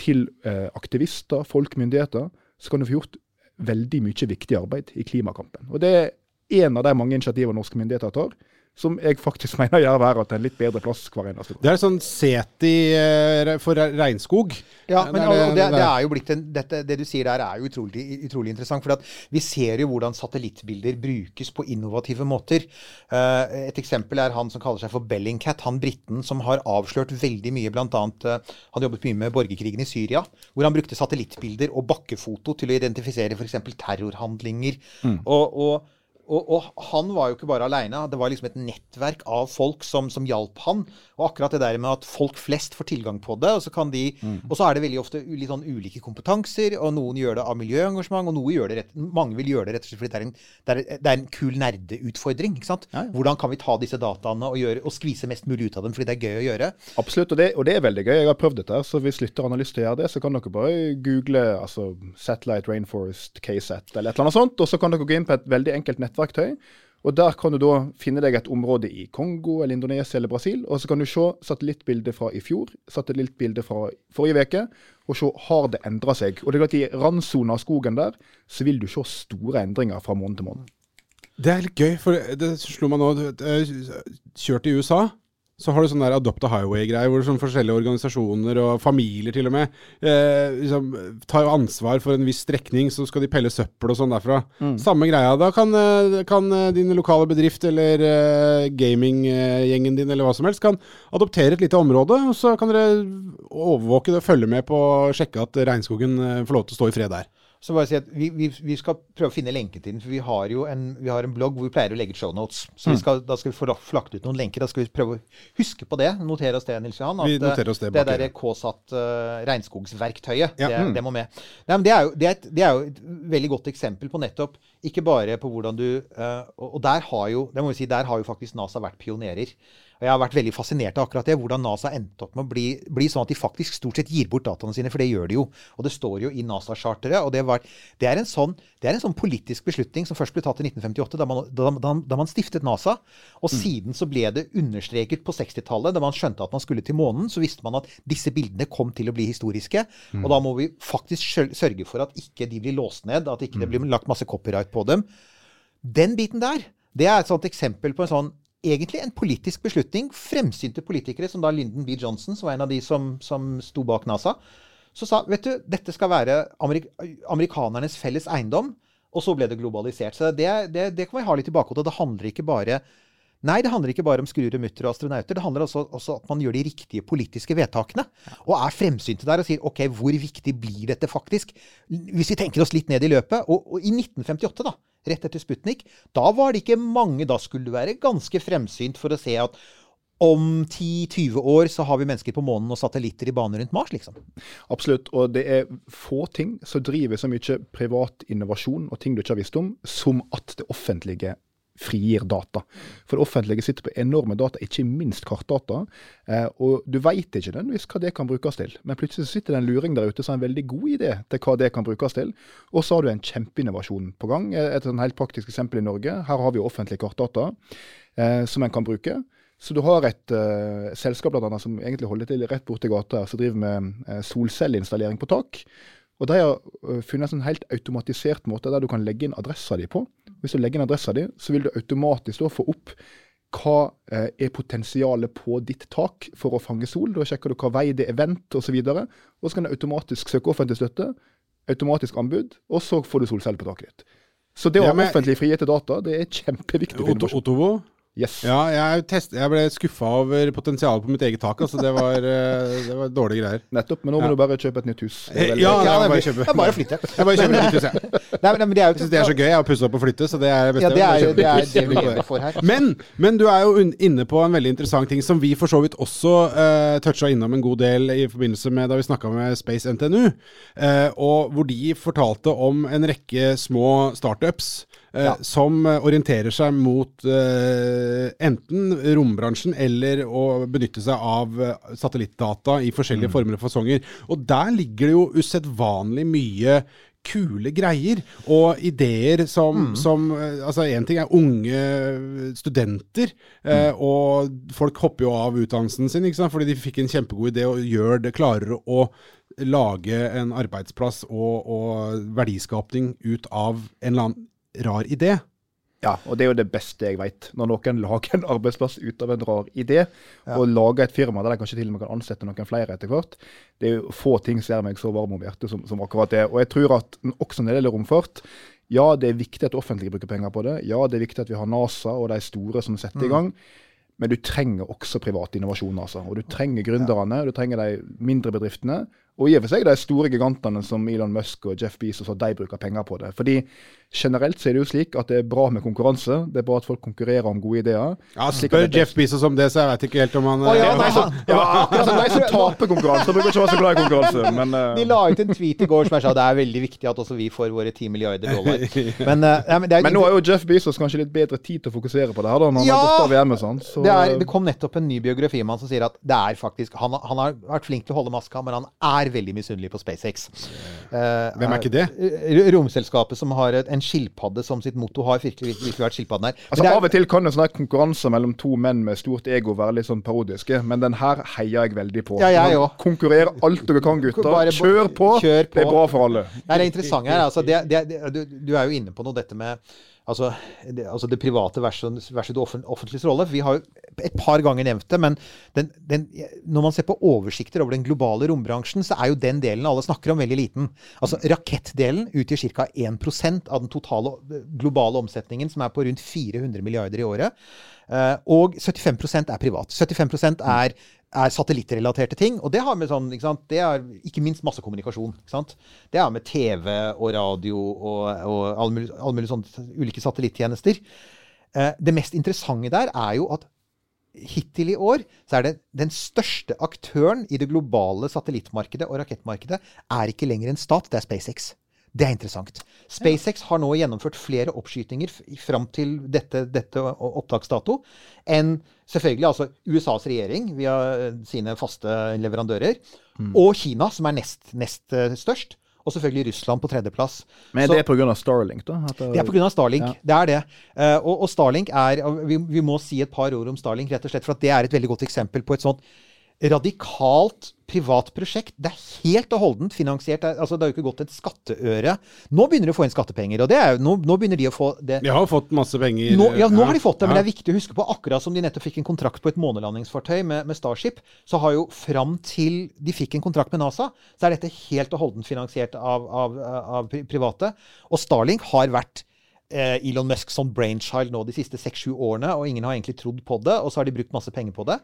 til eh, aktivister, folk, myndigheter, så kan du få gjort veldig mye viktig arbeid i klimakampen. Og Det en av de mange initiativene norske myndigheter tar, som jeg faktisk mener gjør verden til en litt bedre plass hver eneste gang. Det er sånn seti eh, for regnskog. Ja, men Det er det- det, er jo blitt en, dette, det du sier der er jo utrolig, utrolig interessant. For vi ser jo hvordan satellittbilder brukes på innovative måter. Eh, et eksempel er han som kaller seg for Bellingcat, han briten som har avslørt veldig mye. Eh, han jobbet mye med borgerkrigen i Syria, hvor han brukte satellittbilder og bakkefoto til å identifisere f.eks. terrorhandlinger. Og, og og, og han var jo ikke bare aleine. Det var liksom et nettverk av folk som, som hjalp han. Og akkurat det der med at folk flest får tilgang på det, og så, kan de, og så er det veldig ofte litt sånn ulike kompetanser, og noen gjør det av miljøengasjement, og gjør det rett, mange vil gjøre det rett og slett fordi det er en, det er, det er en kul nerdeutfordring. ikke sant? Hvordan kan vi ta disse dataene og, gjøre, og skvise mest mulig ut av dem fordi det er gøy å gjøre? Absolutt, og det, og det er veldig gøy. Jeg har prøvd dette, så hvis lytterne har lyst til å gjøre det, så kan dere bare google altså, Satellite Rainforest KSAT eller et eller annet sånt, og så kan dere gå inn på et veldig enkelt nettverktøy. Og Der kan du da finne deg et område i Kongo eller Indonesia eller Brasil, og så kan du se satellittbilder fra i fjor, satellittbildet fra forrige uke, og se har det endra seg. Og det er klart I randsona av skogen der, så vil du se store endringer fra måned til måned. Det er litt gøy, for det slo meg nå. Kjørt i USA. Så har du sånn der Adopt a Highway-greier, hvor sånn forskjellige organisasjoner og familier til og med eh, liksom, tar jo ansvar for en viss strekning, så skal de pelle søppel og sånn derfra. Samme greia. Da kan, eh, kan eh, din lokale bedrift eller eh, gaminggjengen din eller hva som helst kan adoptere et lite område, og så kan dere overvåke det og følge med på å sjekke at regnskogen eh, får lov til å stå i fred der. Så bare si at vi, vi, vi skal prøve å finne lenken til den, for vi har jo en, vi har en blogg hvor vi pleier å legge ut shownotes. Så Mm. vi skal, da skal vi få la- lagt ut noen lenker. Da skal vi prøve å huske på det. Notere oss det, Nils Johan. At Vi eh, oss det det bak der øret. K-satt uh, regnskogsverktøyet, Ja. det, Mm. det må med. Nei, men det, er jo, det, er et, det er jo et veldig godt eksempel på nettopp Ikke bare på hvordan du uh, og der har jo det må vi si, der har jo faktisk NASA vært pionerer. Og jeg har vært veldig fascinert av akkurat det. Hvordan NASA endte opp med å bli, bli sånn at de faktisk stort sett gir bort dataene sine, for det gjør de jo. Og det står jo i NASA-charteret. Og det, var, det, er en sånn, det er en sånn politisk beslutning som først ble tatt i 1958, da man, da, da, da man stiftet NASA. Og siden så ble det understreket på 60-tallet, da man skjønte at man skulle til månen, så visste man at disse bildene kom til å bli historiske. Og da må vi faktisk sørge for at ikke de blir låst ned, at ikke det blir lagt masse copyright på dem. Den biten der, det er et sånt eksempel på en sånn Egentlig en politisk beslutning. Fremsynte politikere, som da Lyndon B. Johnson, som var en av de som, som sto bak NASA, så sa vet du, dette skal være amerik amerikanernes felles eiendom. Og så ble det globalisert. Så det, det, det kan vi ha litt i bakhodet. Det handler ikke bare Nei, det handler ikke bare om skruer og mutter og astronauter. Det handler også, om at man gjør de riktige politiske vedtakene. Og er fremsynte der og sier OK, hvor viktig blir dette faktisk? Hvis vi tenker oss litt ned i løpet. Og, og i 1958, da, rett etter Sputnik, da var det ikke mange Da skulle du være ganske fremsynt for å se at om 10-20 år så har vi mennesker på månen og satellitter i bane rundt Mars, liksom. Absolutt. Og det er få ting som driver så mye privat innovasjon og ting du ikke har visst om, som at det offentlige frigir data. For det offentlige sitter på enorme data, ikke minst kartdata. Eh, og du veit ikke nødvendigvis hva det kan brukes til. Men plutselig sitter det en luring der ute som har en veldig god idé til hva det kan brukes til. Og så har du en kjempeinnovasjon på gang. Eh, Et sånn helt praktisk eksempel i Norge. Her har vi offentlige kartdata eh, som en kan bruke. Så du har et uh, selskap blant annet, som egentlig holder til rett borti gata som driver med uh, solcelleinstallering på tak. Og de har eh, funnet en sånn helt automatisert måte der du kan legge inn adressa di på. Hvis du legger inn adressa di, så vil du automatisk få opp hva eh, er potensialet på ditt tak for å fange sol. Da sjekker du hva vei det er vendt osv. Og, og så kan du automatisk søke offentlig støtte, automatisk anbud, og så får du solceller på taket ditt. Så det å Ja, ha offentlig frihet til data, det er kjempeviktig. Otto. Ottovo? Yes. Ja, jeg, test, jeg ble skuffa over potensialet på mitt eget tak. Altså, det var, eh, det var dårlige greier. Nettopp. Men nå må Ja. du bare kjøpe et nytt hus. Veldig- Ja, Ja, jeg bare bare- kjøpe. det er bare flytter. flytte. Jeg bare kjøper et nytt hus, jeg. Nei, men, men det er jo Jeg syns det er så gøy jeg, å pusse opp og flytte, så det er det beste. Ja, det er, Jeg kjøper det er det vi lever for her. Men, men du er jo inne på en veldig interessant ting som vi for så vidt også uh, toucha innom en god del i forbindelse med da vi snakka med Space NTNU, uh, og hvor de fortalte om en rekke små startups eh, som eh, orienterer seg mot eh, enten rombransjen eller å benytte seg av satellittdata i forskjellige former og fasonger. Og der ligger det jo usedvanlig mye kule greier og ideer som, som eh, Altså, én ting er unge studenter, eh, og folk hopper jo av utdannelsen sin ikke sant? fordi de fikk en kjempegod idé og gjør det, klarer å lage en arbeidsplass og, og verdiskapning ut av en eller annen rar idé. Ja, og det er jo det beste jeg vet. Når noen lager en arbeidsplass ut av en rar idé, og lager et firma der de kanskje til og med kan ansette noen flere etter hvert, det er jo få ting som gjør meg så varm om hjertet som, som akkurat det. Og jeg tror at også når det gjelder romfart, ja, det er viktig at offentlige bruker penger på det. Ja, det er viktig at vi har NASA og de store som setter i gang. Men du trenger også privat innovasjon. altså. Og du trenger gründerne, du trenger de mindre bedriftene. Og i og for seg de store gigantene som Elon Musk og Jeff Bezos, og de bruker penger på det. Fordi generelt så er det jo slik at det er bra med konkurranse. Det er bra at folk konkurrerer om gode ideer. Ja, Spør det Jeff Bezos om det, så jeg veit ikke helt om han Å, ja, eh, nei, så, Ja, altså, de som taper konkurranse. bruker ikke være så glad i konkurranse. Men uh... De la ut en tweet i går som jeg sa det er veldig viktig at også vi får våre 10 milliarder dollar. Men, uh, ja, men, det er, men nå har jo Jeff Bezos kanskje litt bedre tid til å fokusere på det her. da, når han Ja! har gått av VM og sånn. Så, det, er, det kom nettopp en ny biografi om han som sier at det er faktisk Han, han har vært flink til å holde maska, men han er veldig misunnelig på SpaceX. Eh, Hvem er ikke det? eh, Romselskapet som har en skilpadde som sitt motto, har virkelig, virkelig vært skilpadden her. Altså er- Av og til kan en sånn konkurranse mellom to menn med stort ego være litt sånn parodiske, men den her heier jeg veldig på. Ja, jeg òg. Konkurrerer alt dere kan, gutter. Bare- Kjør på. kjør på. Det er bra for alle. Det er interessant her. Altså, det, det, det, du, du er jo inne på noe, dette med Altså det, altså det private versus, versus det offen- offentliges rolle. Vi har jo et par ganger nevnt det, men den, den, når man ser på oversikter over den globale rombransjen, så er jo den delen alle snakker om, veldig liten. Altså Rakettdelen utgjør ca. 1% av den totale globale omsetningen, som er på rundt 400 milliarder i året. Eh, og 75 er privat. 75% er, er satellittrelaterte ting. Og det har med sånn, ikke sant? Det er ikke minst masse kommunikasjon. Ikke sant? Det har med TV og radio og, og alle mulige, all mulige sånne ulike satellittjenester. Eh, det mest interessante der er jo at hittil i år så er det den største aktøren i det globale satellittmarkedet og rakettmarkedet er ikke lenger en stat, det er SpaceX. Det er interessant. SpaceX har nå gjennomført flere oppskytinger fram til dette, dette opptaksdato enn selvfølgelig altså USAs regjering via eh, sine faste leverandører, og Kina, som er nest, nest eh, størst. Og selvfølgelig Russland på tredjeplass. Men Så- det er pga. Starlink, da? Det er pga. Starlink. Ja. Det er det. Eh, og, og Starlink er vi, vi må si et par ord om Starlink, rett og slett, for at det er et veldig godt eksempel på et sånt radikalt privat prosjekt. Det er helt og holdent finansiert. Er- Altså, det har jo ikke gått et skatteøre. Nå begynner de å få inn skattepenger, og det er, jo- nå, nå begynner de å få det. De har fått masse penger. Nå, ja, nå har de fått det, men Ja. det er viktig å huske på, akkurat som de nettopp fikk en kontrakt på et månelandingsfartøy med, med Starship, så har jo fram til de fikk en kontrakt med NASA, så er dette helt og holdent finansiert av, av, av private. Og Starlink har vært eh, Elon Musk som brainchild nå de siste seks-sju årene, og ingen har egentlig trodd på det, og så har de brukt masse penger på det.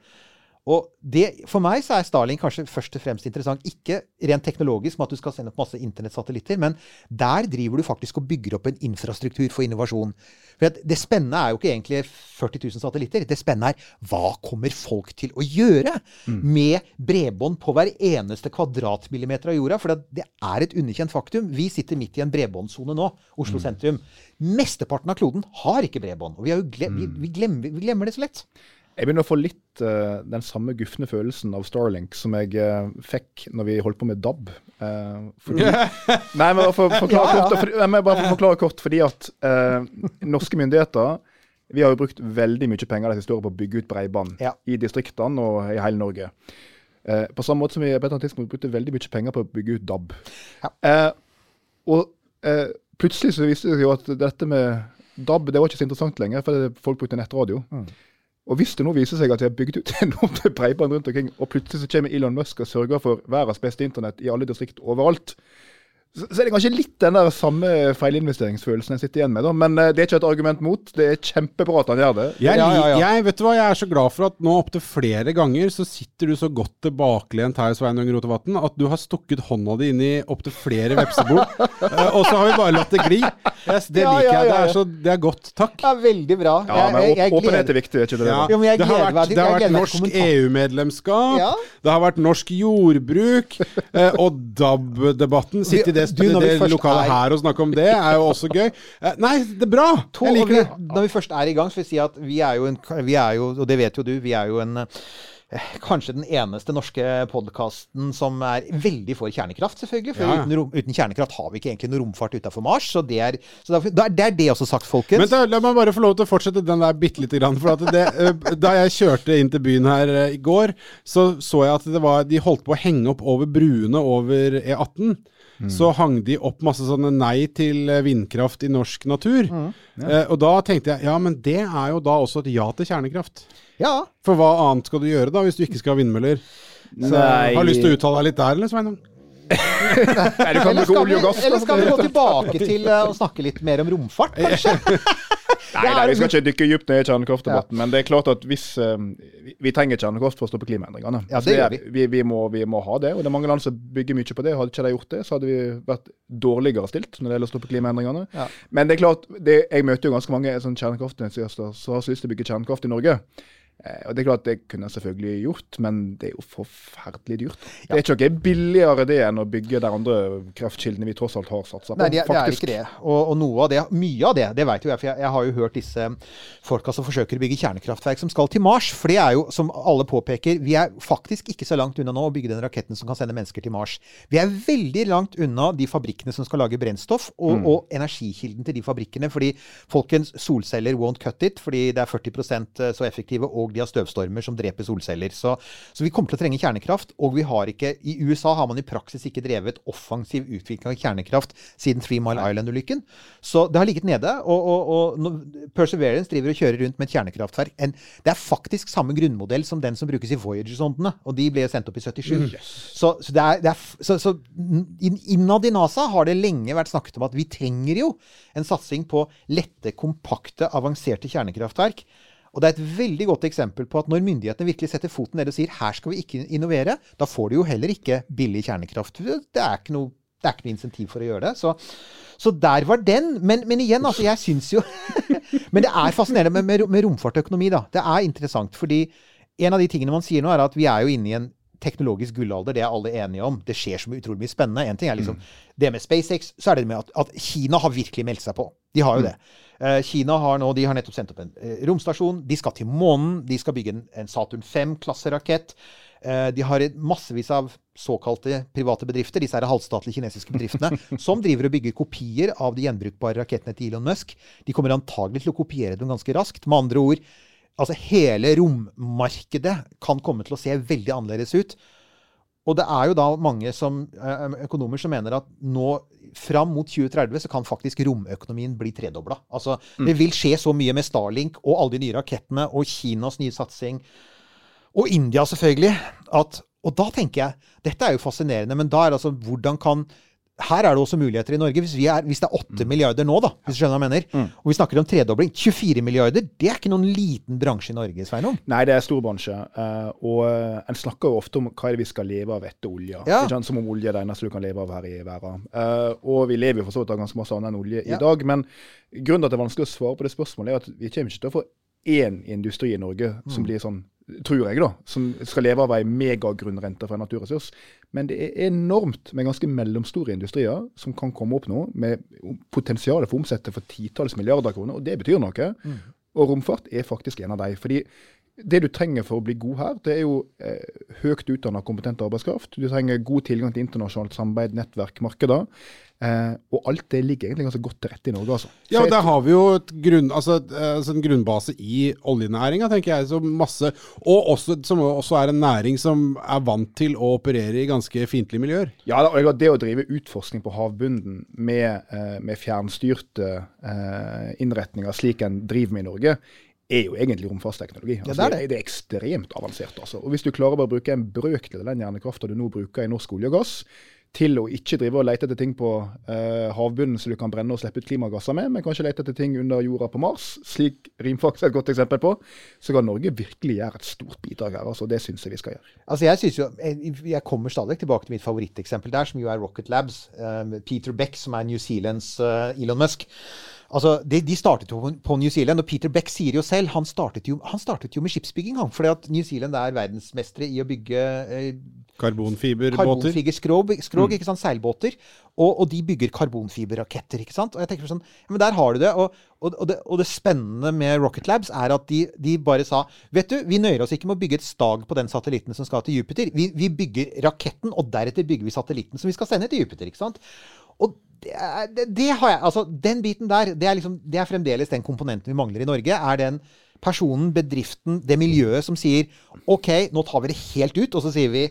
Og det, For meg så er Starlink kanskje først og fremst interessant, ikke rent teknologisk med at du skal sende opp masse internettsatellitter, men der driver du faktisk og bygger opp en infrastruktur for innovasjon. For at Det spennende er jo ikke egentlig 40 000 satellitter. Det spennende er hva kommer folk til å gjøre med bredbånd på hver eneste kvadratmillimeter av jorda? For det det er et underkjent faktum. Vi sitter midt i en bredbåndssone nå, Oslo sentrum. Mesteparten av kloden har ikke bredbånd. Og vi, glem, vi, vi, glemmer, vi glemmer det så lett. Jeg begynner å få litt uh, den samme gufne følelsen av Starlink som jeg uh, fikk når vi holdt på med DAB. Uh, fordi, nei, men for, forklare Ja, ja. kort, for, jeg må bare for forklare kort, fordi at norske myndigheter vi har jo brukt veldig mye penger de siste årene på å bygge ut bredbånd Ja. i distriktene og i hele Norge. På samme måte som vi på et tidspunkt brukte veldig mye penger på å bygge ut DAB. Ja. Og plutselig så viste det seg jo at dette med DAB det var ikke så interessant lenger, for folk brukte nettradio. Og hvis det nå viser seg at de har bygd ut enormt bredbånd rundt omkring, og plutselig så kommer Elon Musk og sørger for verdens beste internett i alle distrikt overalt, så, så er det kanskje litt den der samme feilinvesteringsfølelsen jeg sitter igjen med. da. Men eh, det er ikke et argument mot. Det er kjempebra at han gjør det. Jeg, Ja, ja, ja. jeg, vet du hva, jeg er så glad for at nå opptil flere ganger så sitter du så godt tilbakelent her, Sveinung Rotevatn, at du har stukket hånda di inn i opptil flere vepsebol. Eh, og så har vi bare latt det gli. Yes, det Ja, liker ja, jeg. Det er, så, det er godt. Takk. Ja, veldig bra. Ja, men Jeg- jeg- jeg åpenhet er viktig, er ikke det? Ja. Jo, men jeg det har vært, det har vært norsk. EU-medlemskap, Ja. det har vært norsk jordbruk, eh, og DAB-debatten. sitter i det, Du, det, det lokalet er- her og snakke om det, er jo også gøy. Eh, nei, det er bra! To, Jeg vi, liker det. når vi først er i gang, så vil jeg si at vi er jo en vi er jo, Og det vet jo du, vi er jo en eh, Kanskje den eneste norske podkasten som er veldig for kjernekraft, selvfølgelig. For Ja, uten, rom, uten kjernekraft har vi ikke egentlig noen romfart utafor Mars. Så det er, så det, er- det er det også sagt, folkens. Men da, la meg bare få lov til å fortsette den der bitte lite grann. For det, eh, da jeg kjørte inn til byen her i går, så så jeg at det var, de holdt på å henge opp over bruene over E18. Så hang de opp masse sånne nei til eh, vindkraft i norsk natur. Eh, og da tenkte jeg ja, men det er jo da også et ja til kjernekraft. ja, For hva annet skal du gjøre da, hvis du ikke skal ha vindmøller? Så, Nei. Har du lyst til å uttale deg litt der, eller Sveinung? Eller skal, vi, eller skal vi gå tilbake til eh, å snakke litt mer om romfart, kanskje? Nei, nei, vi skal ikke dykke dypt ned i kjernekraftdebatten, men det er klart at hvis eh, vi, vi trenger kjernekraft for å stoppe klimaendringene. Ja, det gjør er- vi. Vi, må, vi må ha det, og det er mange land som bygger mye på det. Hadde ikke de gjort det, så hadde vi vært dårligere stilt når det gjelder å stoppe klimaendringene. Ja. Men det er klart, det, jeg møter jo ganske mange sånn kjernekraftentusiaster som har så lyst til å bygge kjernekraft i Norge. Eh, og Det er klart det kunne jeg selvfølgelig gjort, men det er jo forferdelig dyrt. Det er ikke noe billigere det enn å bygge de andre kraftkildene vi tross alt har satsa på. Nei, det, det er ikke det. Og, og av det, mye av det, det vet jo jeg, for jeg, jeg har jo hørt disse folka som forsøker å bygge kjernekraftverk som skal til Mars. For det er jo, som alle påpeker, vi er faktisk ikke så langt unna nå å bygge den raketten som kan sende mennesker til Mars. Vi er veldig langt unna de fabrikkene som skal lage brennstoff, og, Mm. og energikilden til de fabrikkene. Fordi folkens, solceller won't cut it, fordi det er 40% så effektive og de har støvstormer som dreper solceller. Så, så vi kommer til å trenge kjernekraft. Og vi har ikke I USA har man i praksis ikke drevet offensiv utvikling av kjernekraft siden Three Mile Island-ulykken. Så det har ligget nede. Og, og, og Perseverance driver og kjører rundt med et kjernekraftverk. En, det er faktisk samme grunnmodell som den som brukes i Voyager-sondene. Og de ble sendt opp i 77. Så, så, det er, det er, så, så innad i NASA har det lenge vært snakket om at vi trenger jo en satsing på lette, kompakte, avanserte kjernekraftverk. Og det er et veldig godt eksempel på at når myndighetene virkelig setter foten ned og sier her skal vi ikke innovere, da får du jo heller ikke billig kjernekraft. Det er ikke noe, det er ikke noe insentiv for å gjøre det. Så, så der var den. Men, men igjen, altså, jeg syns jo Men det er fascinerende med, med, med romfart og økonomi, da. Det er interessant. Fordi en av de tingene man sier nå, er at vi er jo inne i en teknologisk gullalder. Det er alle enige om. Det skjer så utrolig mye spennende. En ting er liksom det med SpaceX. Så er det det med at, at Kina har virkelig meldt seg på. De har jo det. Eh, Kina har nå, de har nettopp sendt opp en eh, romstasjon. De skal til månen. De skal bygge en, en Saturn 5-klasserakett. Eh, de har massevis av såkalte private bedrifter, disse er halvstatlige kinesiske bedriftene, som driver og bygger kopier av de gjenbrukbare rakettene til Elon Musk. De kommer antagelig til å kopiere dem ganske raskt. Med andre ord, altså hele rommarkedet kan komme til å se veldig annerledes ut. Og det er jo da mange som, eh, økonomer som mener at nå fram mot 2030 så kan faktisk romøkonomien bli tredobla. Altså, Det vil skje så mye med Starlink og alle de nye rakettene og Kinas nye satsing. Og India, selvfølgelig. At, og da tenker jeg Dette er jo fascinerende, men da er det altså hvordan kan her er det også muligheter i Norge. Hvis, vi er, hvis det er 8 milliarder nå, da, hvis du skjønner hva jeg mener, og vi snakker om tredobling 24 milliarder, det er ikke noen liten bransje i Norge, Sveinung. Nei, det er stor bransje. eh, og eh, en snakker jo ofte om hva er det vi skal leve av etter olja. Ja. Ikke sant? Som om olje er det eneste du kan leve av her i verden. Eh, og vi lever jo for så vidt av ganske masse annet enn olje Ja. i dag. Men grunnen til at det er vanskelig å svare på det spørsmålet, er at vi kommer ikke til å få én industri i Norge Mm. som blir sånn, tror jeg, da, som skal leve av ei megagrunnrente for en naturressurs. Men det er enormt med ganske mellomstore industrier som kan komme opp nå med potensial for å omsette for titalls milliarder kroner, og det betyr noe. Og romfart er faktisk en av de. fordi det du trenger for å bli god her, det er jo eh, høyt utdanna, kompetent arbeidskraft. Du trenger god tilgang til internasjonalt samarbeid, nettverk, markeder. Eh, og alt det ligger egentlig ganske godt til rette i Norge, altså. Ja, og der har vi jo grunn, altså, eh, altså en grunnbase i oljenæringa, tenker jeg. Så masse, og også, som også er en næring som er vant til å operere i ganske fiendtlige miljøer. Ja, og det å drive utforskning på havbunnen med, eh, med fjernstyrte eh, innretninger, slik en driver med i Norge, er jo egentlig romfartsteknologi. Altså, det er det. det er ekstremt avansert. Altså. Og Hvis du klarer bare å bruke en brøkdel av den hjernekrafta du nå bruker i norsk olje og gass, til å ikke drive og lete etter ting på eh, havbunnen som du kan brenne og slippe ut klimagasser med, men kanskje lete etter ting under jorda på Mars, slik Rimfax er et godt eksempel på, så kan Norge virkelig gjøre et stort bidrag her. altså Det syns jeg vi skal gjøre. Altså jeg, synes jo, jeg, jeg kommer stadig tilbake til mitt favoritteksempel der, som jo er Rocket Labs. eh, Peter Beck, som er New Zealands uh, Elon Musk. Altså, de, de startet jo på- New Zealand, og Peter Beck sier jo selv han startet jo, han startet jo med skipsbygging. Han, fordi at New Zealand er verdensmestere i å bygge eh, Karbonfiberbåter. karbonfiberskrog, skrog, ikke sant, seilbåter. Og, og de bygger karbonfiberraketter. ikke sant? Og jeg tenker sånn, ja, men Der har du det. Og, og, og, det. og det spennende med Rocket Labs er at de, de bare sa Vet du, vi nøyer oss ikke med å bygge et stag på den satellitten som skal til Jupiter. Vi, vi bygger raketten, og deretter bygger vi satellitten som vi skal sende til Jupiter. ikke sant? Og det, det, det har jeg, altså Den biten der, det er, liksom, det er fremdeles den komponenten vi mangler i Norge. er den personen, bedriften, det miljøet som sier OK, nå tar vi det helt ut, og så sier vi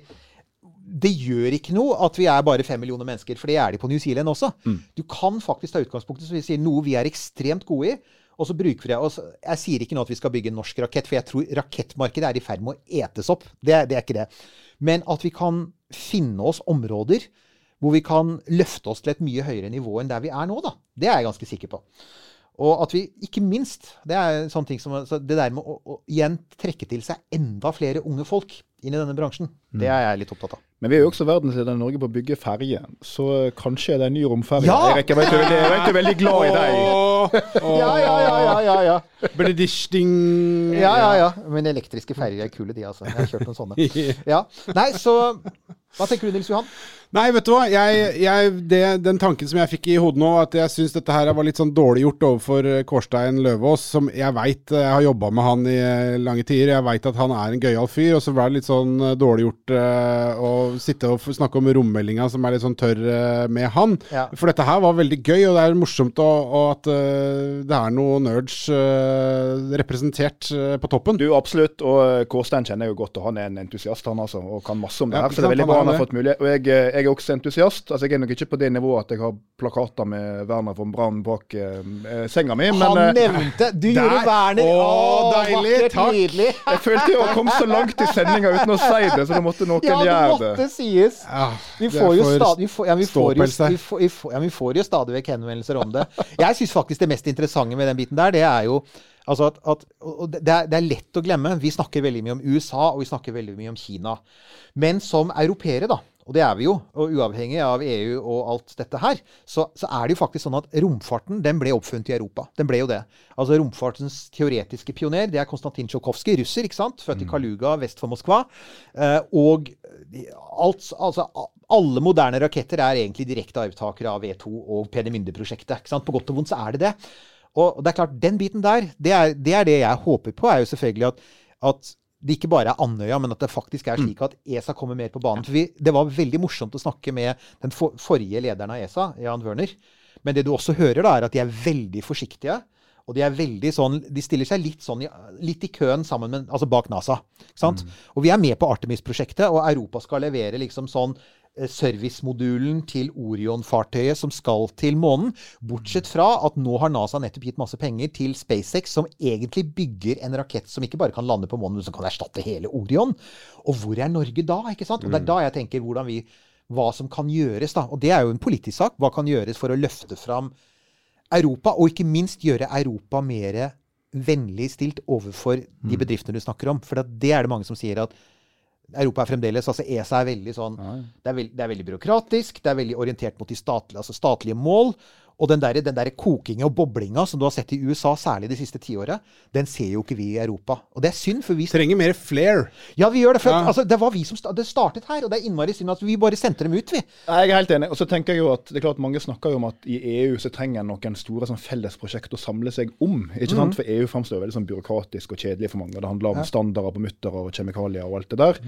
det gjør ikke noe at vi er bare fem millioner mennesker, for det er de på New Zealand også. Du kan faktisk ta utgangspunktet som vi sier noe vi er ekstremt gode i, og så bruker vi det. Og så, jeg sier ikke nå at vi skal bygge en norsk rakett, for jeg tror rakettmarkedet er i ferd med å etes opp. Det, det er ikke det. Men at vi kan finne oss områder hvor vi kan løfte oss til et mye høyere nivå enn der vi er nå, da. Det er jeg ganske sikker på. Og at vi, ikke minst, det er en sånn ting som Det der med å, å igjen trekke til seg enda flere unge folk inn i denne bransjen, det er jeg litt opptatt av. Men vi er jo også verdensledende i Norge på å bygge ferje, så kanskje det er en ny romferje. Ja! Erik, jeg vet du er veldig, jeg vet du er veldig glad i deg. Oh, oh. Ja, ja, ja, ja, ja, ja. Bledisting. Ja, ja, ja. Men elektriske ferjer er kule, de, altså. Jeg har kjørt noen sånne. Ja. Nei, så Hva tenker du, Nils Johan? Nei, vet du hva. Jeg, jeg, det, den tanken som jeg fikk i hodet nå, at jeg syns dette her var litt sånn dårlig gjort overfor eh, Kårstein Løvaas, som jeg veit Jeg har jobba med han i eh, lange tider. Jeg veit at han er en gøyal fyr. Og så var det litt sånn eh, dårlig gjort eh, å sitte og snakke om rommeldinga som er litt sånn tørr uh, med han. Ja. For dette her var veldig gøy, og det er morsomt og, og at det er noe nerds representert på toppen. Du, absolutt. Og Kårstein kjenner jeg jo godt, og han er en entusiast, han altså. Og kan masse om det Ja, her. Så det er veldig bra han har fått mulighet. Og jeg, jeg er også entusiast. Altså, jeg er nok ikke på det nivået at jeg har plakater med Werner von Braun bak senga mi, men Han nevnte Du gjorde Werner. Å, deilig, takk. Nydelig. jeg følte jo å komme så langt i sendinga uten å si det, så da måtte noen Ja, gjøre det. Ja, det måtte stadig, vi får, ja, vi får jo, ståpels vi får, ja, vi får jo stadig vekk henvendelser om det. Jeg syns faktisk det mest interessante med den biten der, det er jo altså at, at og det, er, det er lett å glemme. Vi snakker veldig mye om USA, og vi snakker veldig mye om Kina. Men som europeere, da, og det er vi jo, og uavhengig av EU og alt dette her, så, så er det jo faktisk sånn at romfarten den ble oppfunnet i Europa. Den ble jo det. Altså Romfartens teoretiske pioner det er Konstantin Tsjojkovskij, russer, ikke sant? født i Kaluga vest for Moskva. Eh, og alt, altså, alle moderne raketter er egentlig direkte arvtakere av V2 og Peenemünde-prosjektet. ikke sant? På godt og vondt så er det det. Og det er klart, den biten der, det er det, er det jeg håper på, er jo selvfølgelig at, at det ikke bare er Andøya, men at det faktisk er slik at ESA kommer mer på banen. For vi, det var veldig morsomt å snakke med den for, forrige lederen av ESA, Jan Wørner. Men det du også hører, da, er at de er veldig forsiktige. Og de er veldig sånn, de stiller seg litt sånn litt i køen sammen med, altså bak NASA. Sant? Og vi er med på Artemis-prosjektet, og Europa skal levere liksom sånn servicemodulen til Orion-fartøyet som skal til månen. Bortsett fra at nå har NASA nettopp gitt masse penger til SpaceX, som egentlig bygger en rakett som ikke bare kan lande på månen, men som kan erstatte hele Orion. Og hvor er Norge da? ikke sant? Og det er da jeg tenker hvordan vi, hva som kan gjøres. da. Og det er jo en politisk sak. Hva kan gjøres for å løfte fram Europa, og ikke minst gjøre Europa mer vennlig stilt overfor de bedriftene du snakker om. For det det er det mange som sier at Europa er fremdeles altså ESA er veldig sånn det, er veld, det er veldig byråkratisk, det er veldig orientert mot de statlige, altså statlige mål. Og den der, den der kokinga og boblinga som du har sett i USA, særlig det siste tiåret, den ser jo ikke vi i Europa. Og det er synd, for vi Trenger mer flair. Ja, vi gjør det. For Ja. altså, det var vi som det startet her, og det er innmari synd at vi bare sendte dem ut, vi. Jeg er helt enig. Og så tenker jeg jo at det er klart Mange snakker jo om at i EU så trenger en noen store sånn fellesprosjekt å samle seg om. ikke sant? For EU framstår veldig sånn byråkratisk og kjedelig for mange. Det handler om standarder på muttere og kjemikalier og alt det der.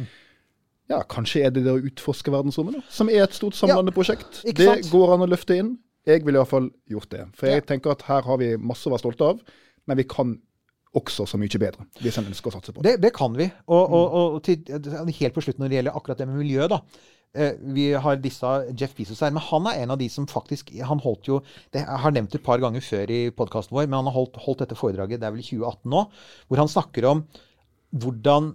Ja, kanskje er det det å utforske verdensrommet, da, som er et stort samlende prosjekt. Det går an å løfte inn. Jeg ville iallfall gjort det. For jeg Ja. tenker at her har vi masse å være stolte av, men vi kan også så mye bedre, hvis en ønsker å satse på det. Det, det kan vi. Og, og, og til, helt på slutten når det gjelder akkurat det med miljø, da. Eh, vi har disse Jeff Bezos her, men han er en av de som faktisk Han holdt jo det, Jeg har nevnt det et par ganger før i podkasten vår, men han har holdt, holdt dette foredraget, det er vel i 2018 nå, hvor han snakker om hvordan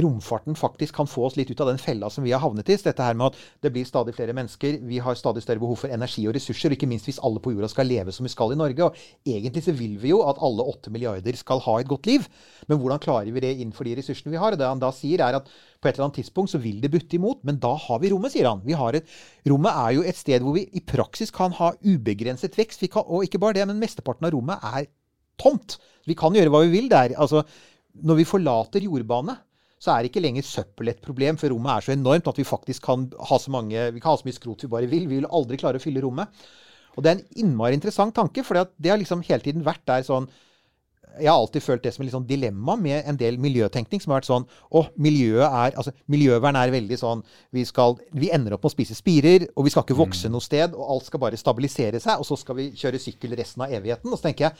romfarten faktisk kan få oss litt ut av den fella som vi har havnet i. Så Dette her med at det blir stadig flere mennesker, vi har stadig større behov for energi og ressurser, og ikke minst hvis alle på jorda skal leve som vi skal i Norge. Og egentlig så vil vi jo at alle åtte milliarder skal ha et godt liv. Men hvordan klarer vi det innenfor de ressursene vi har? Og det han da sier, er at på et eller annet tidspunkt så vil det butte imot, men da har vi rommet, sier han. Et, rommet er jo et sted hvor vi i praksis kan ha ubegrenset vekst. Kan, og ikke bare det, men mesteparten av rommet er tomt. Vi kan gjøre hva vi vil der. Altså, når vi forlater jordbane, så er ikke lenger søppel et problem, for rommet er så enormt at vi faktisk kan ha så, mange, vi kan ha så mye skrot vi bare vil. Vi vil aldri klare å fylle rommet. Og det er en innmari interessant tanke, for det har liksom hele tiden vært der sånn jeg har alltid følt det som et sånn dilemma med en del miljøtenkning. som har vært sånn, å, miljøet er, altså Miljøvern er veldig sånn vi, skal, vi ender opp med å spise spirer, og vi skal ikke vokse noe sted. og Alt skal bare stabilisere seg, og så skal vi kjøre sykkel resten av evigheten. Og så tenker jeg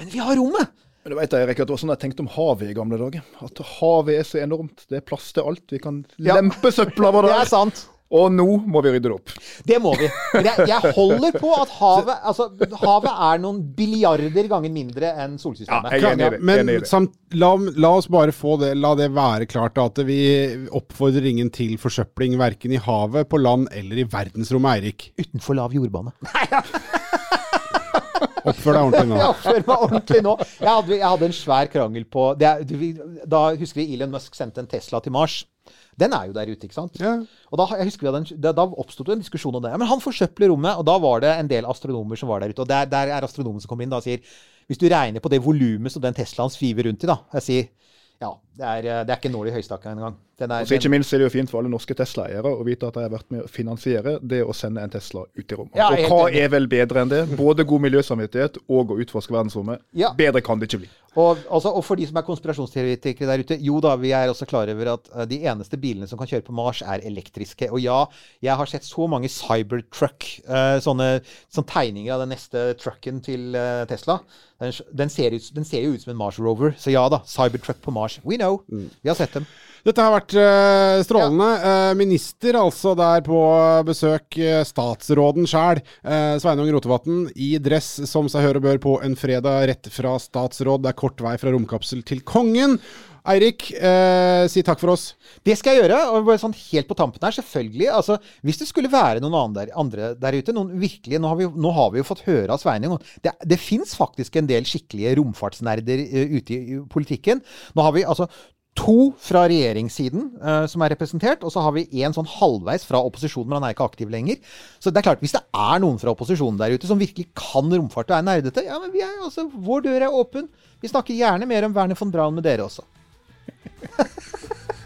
men vi har rommet! Men du vet, Erik, at det var sånn jeg tenkte om havet i gamle dager. At havet er så enormt. Det er plass til alt. Vi kan Ja. lempe søpla vår Det er sant. Og nå må vi rydde det opp. Det må vi. Jeg, jeg holder på at havet, altså, havet er noen billiarder ganger mindre enn solsystemet. Ja, jeg er enig i det. Men enig i det. samt, la, la oss bare få det, la det være klart at vi oppfordrer ingen til forsøpling verken i havet, på land eller i verdensrommet, Eirik. Utenfor lav jordbane. Oppfør deg ordentlig nå. Jeg oppfører meg ordentlig nå. Jeg hadde, jeg hadde en svær krangel på det er, du, Da husker vi Elon Musk sendte en Tesla til Mars. Den er jo der ute, ikke sant? Ja. Og da, jeg husker vi en, da, da oppsto det en diskusjon om det. Men han forsøpler rommet, og da var det en del astronomer som var der ute. Og der, der er astronomen som kommer inn da og sier Hvis du regner på det volumet som den Teslaen sviver rundt i, da Jeg sier ja, det er, det er ikke nål i høystaka engang. Er, Og ikke minst er det jo fint for alle norske Tesla-eiere å vite at de har vært med å finansiere det å sende en Tesla ut i rommet. Ja, og hva er vel bedre enn det? Både god miljøsamvittighet og å utforske verdensrommet. Ja. Bedre kan det ikke bli. Og, altså, og for de som er konspirasjonsteoretikere der ute, jo da, vi er også klar over at eh, de eneste bilene som kan kjøre på Mars, er elektriske. Og ja, jeg har sett så mange Cybertruck, uh, sånne, sånne tegninger av den neste trucken til eh, Tesla. Den, den, ser ut, den ser jo ut som en Mars Rover. Så ja da, Cybertruck på Mars. We know. Vi har sett dem. Dette har vært uh, strålende. Eh, minister altså der på besøk. eh, statsråden sjæl, uh, Sveinung Rotevatn, i dress som seg hør og bør på en fredag rett fra statsråd. Det er kort vei fra romkapsel til kongen. Eirik, eh, si takk for oss. Det skal jeg gjøre. og bare sånn Helt på tampen her, selvfølgelig. altså Hvis det skulle være noen andre der, andre der ute noen virkelig, Nå har vi, nå har vi jo fått høre av Sveinung Det, det fins faktisk en del skikkelige romfartsnerder uh, ute i, i politikken. Nå har vi altså to fra regjeringssiden uh, som er representert, og så har vi en sånn halvveis fra opposisjonen, men han er ikke aktiv lenger. Så det er klart, hvis det er noen fra opposisjonen der ute som virkelig kan romfart og er nerdete, ja, men vi er altså Vår dør er åpen. Vi snakker gjerne mer om Werner von Braun med dere også.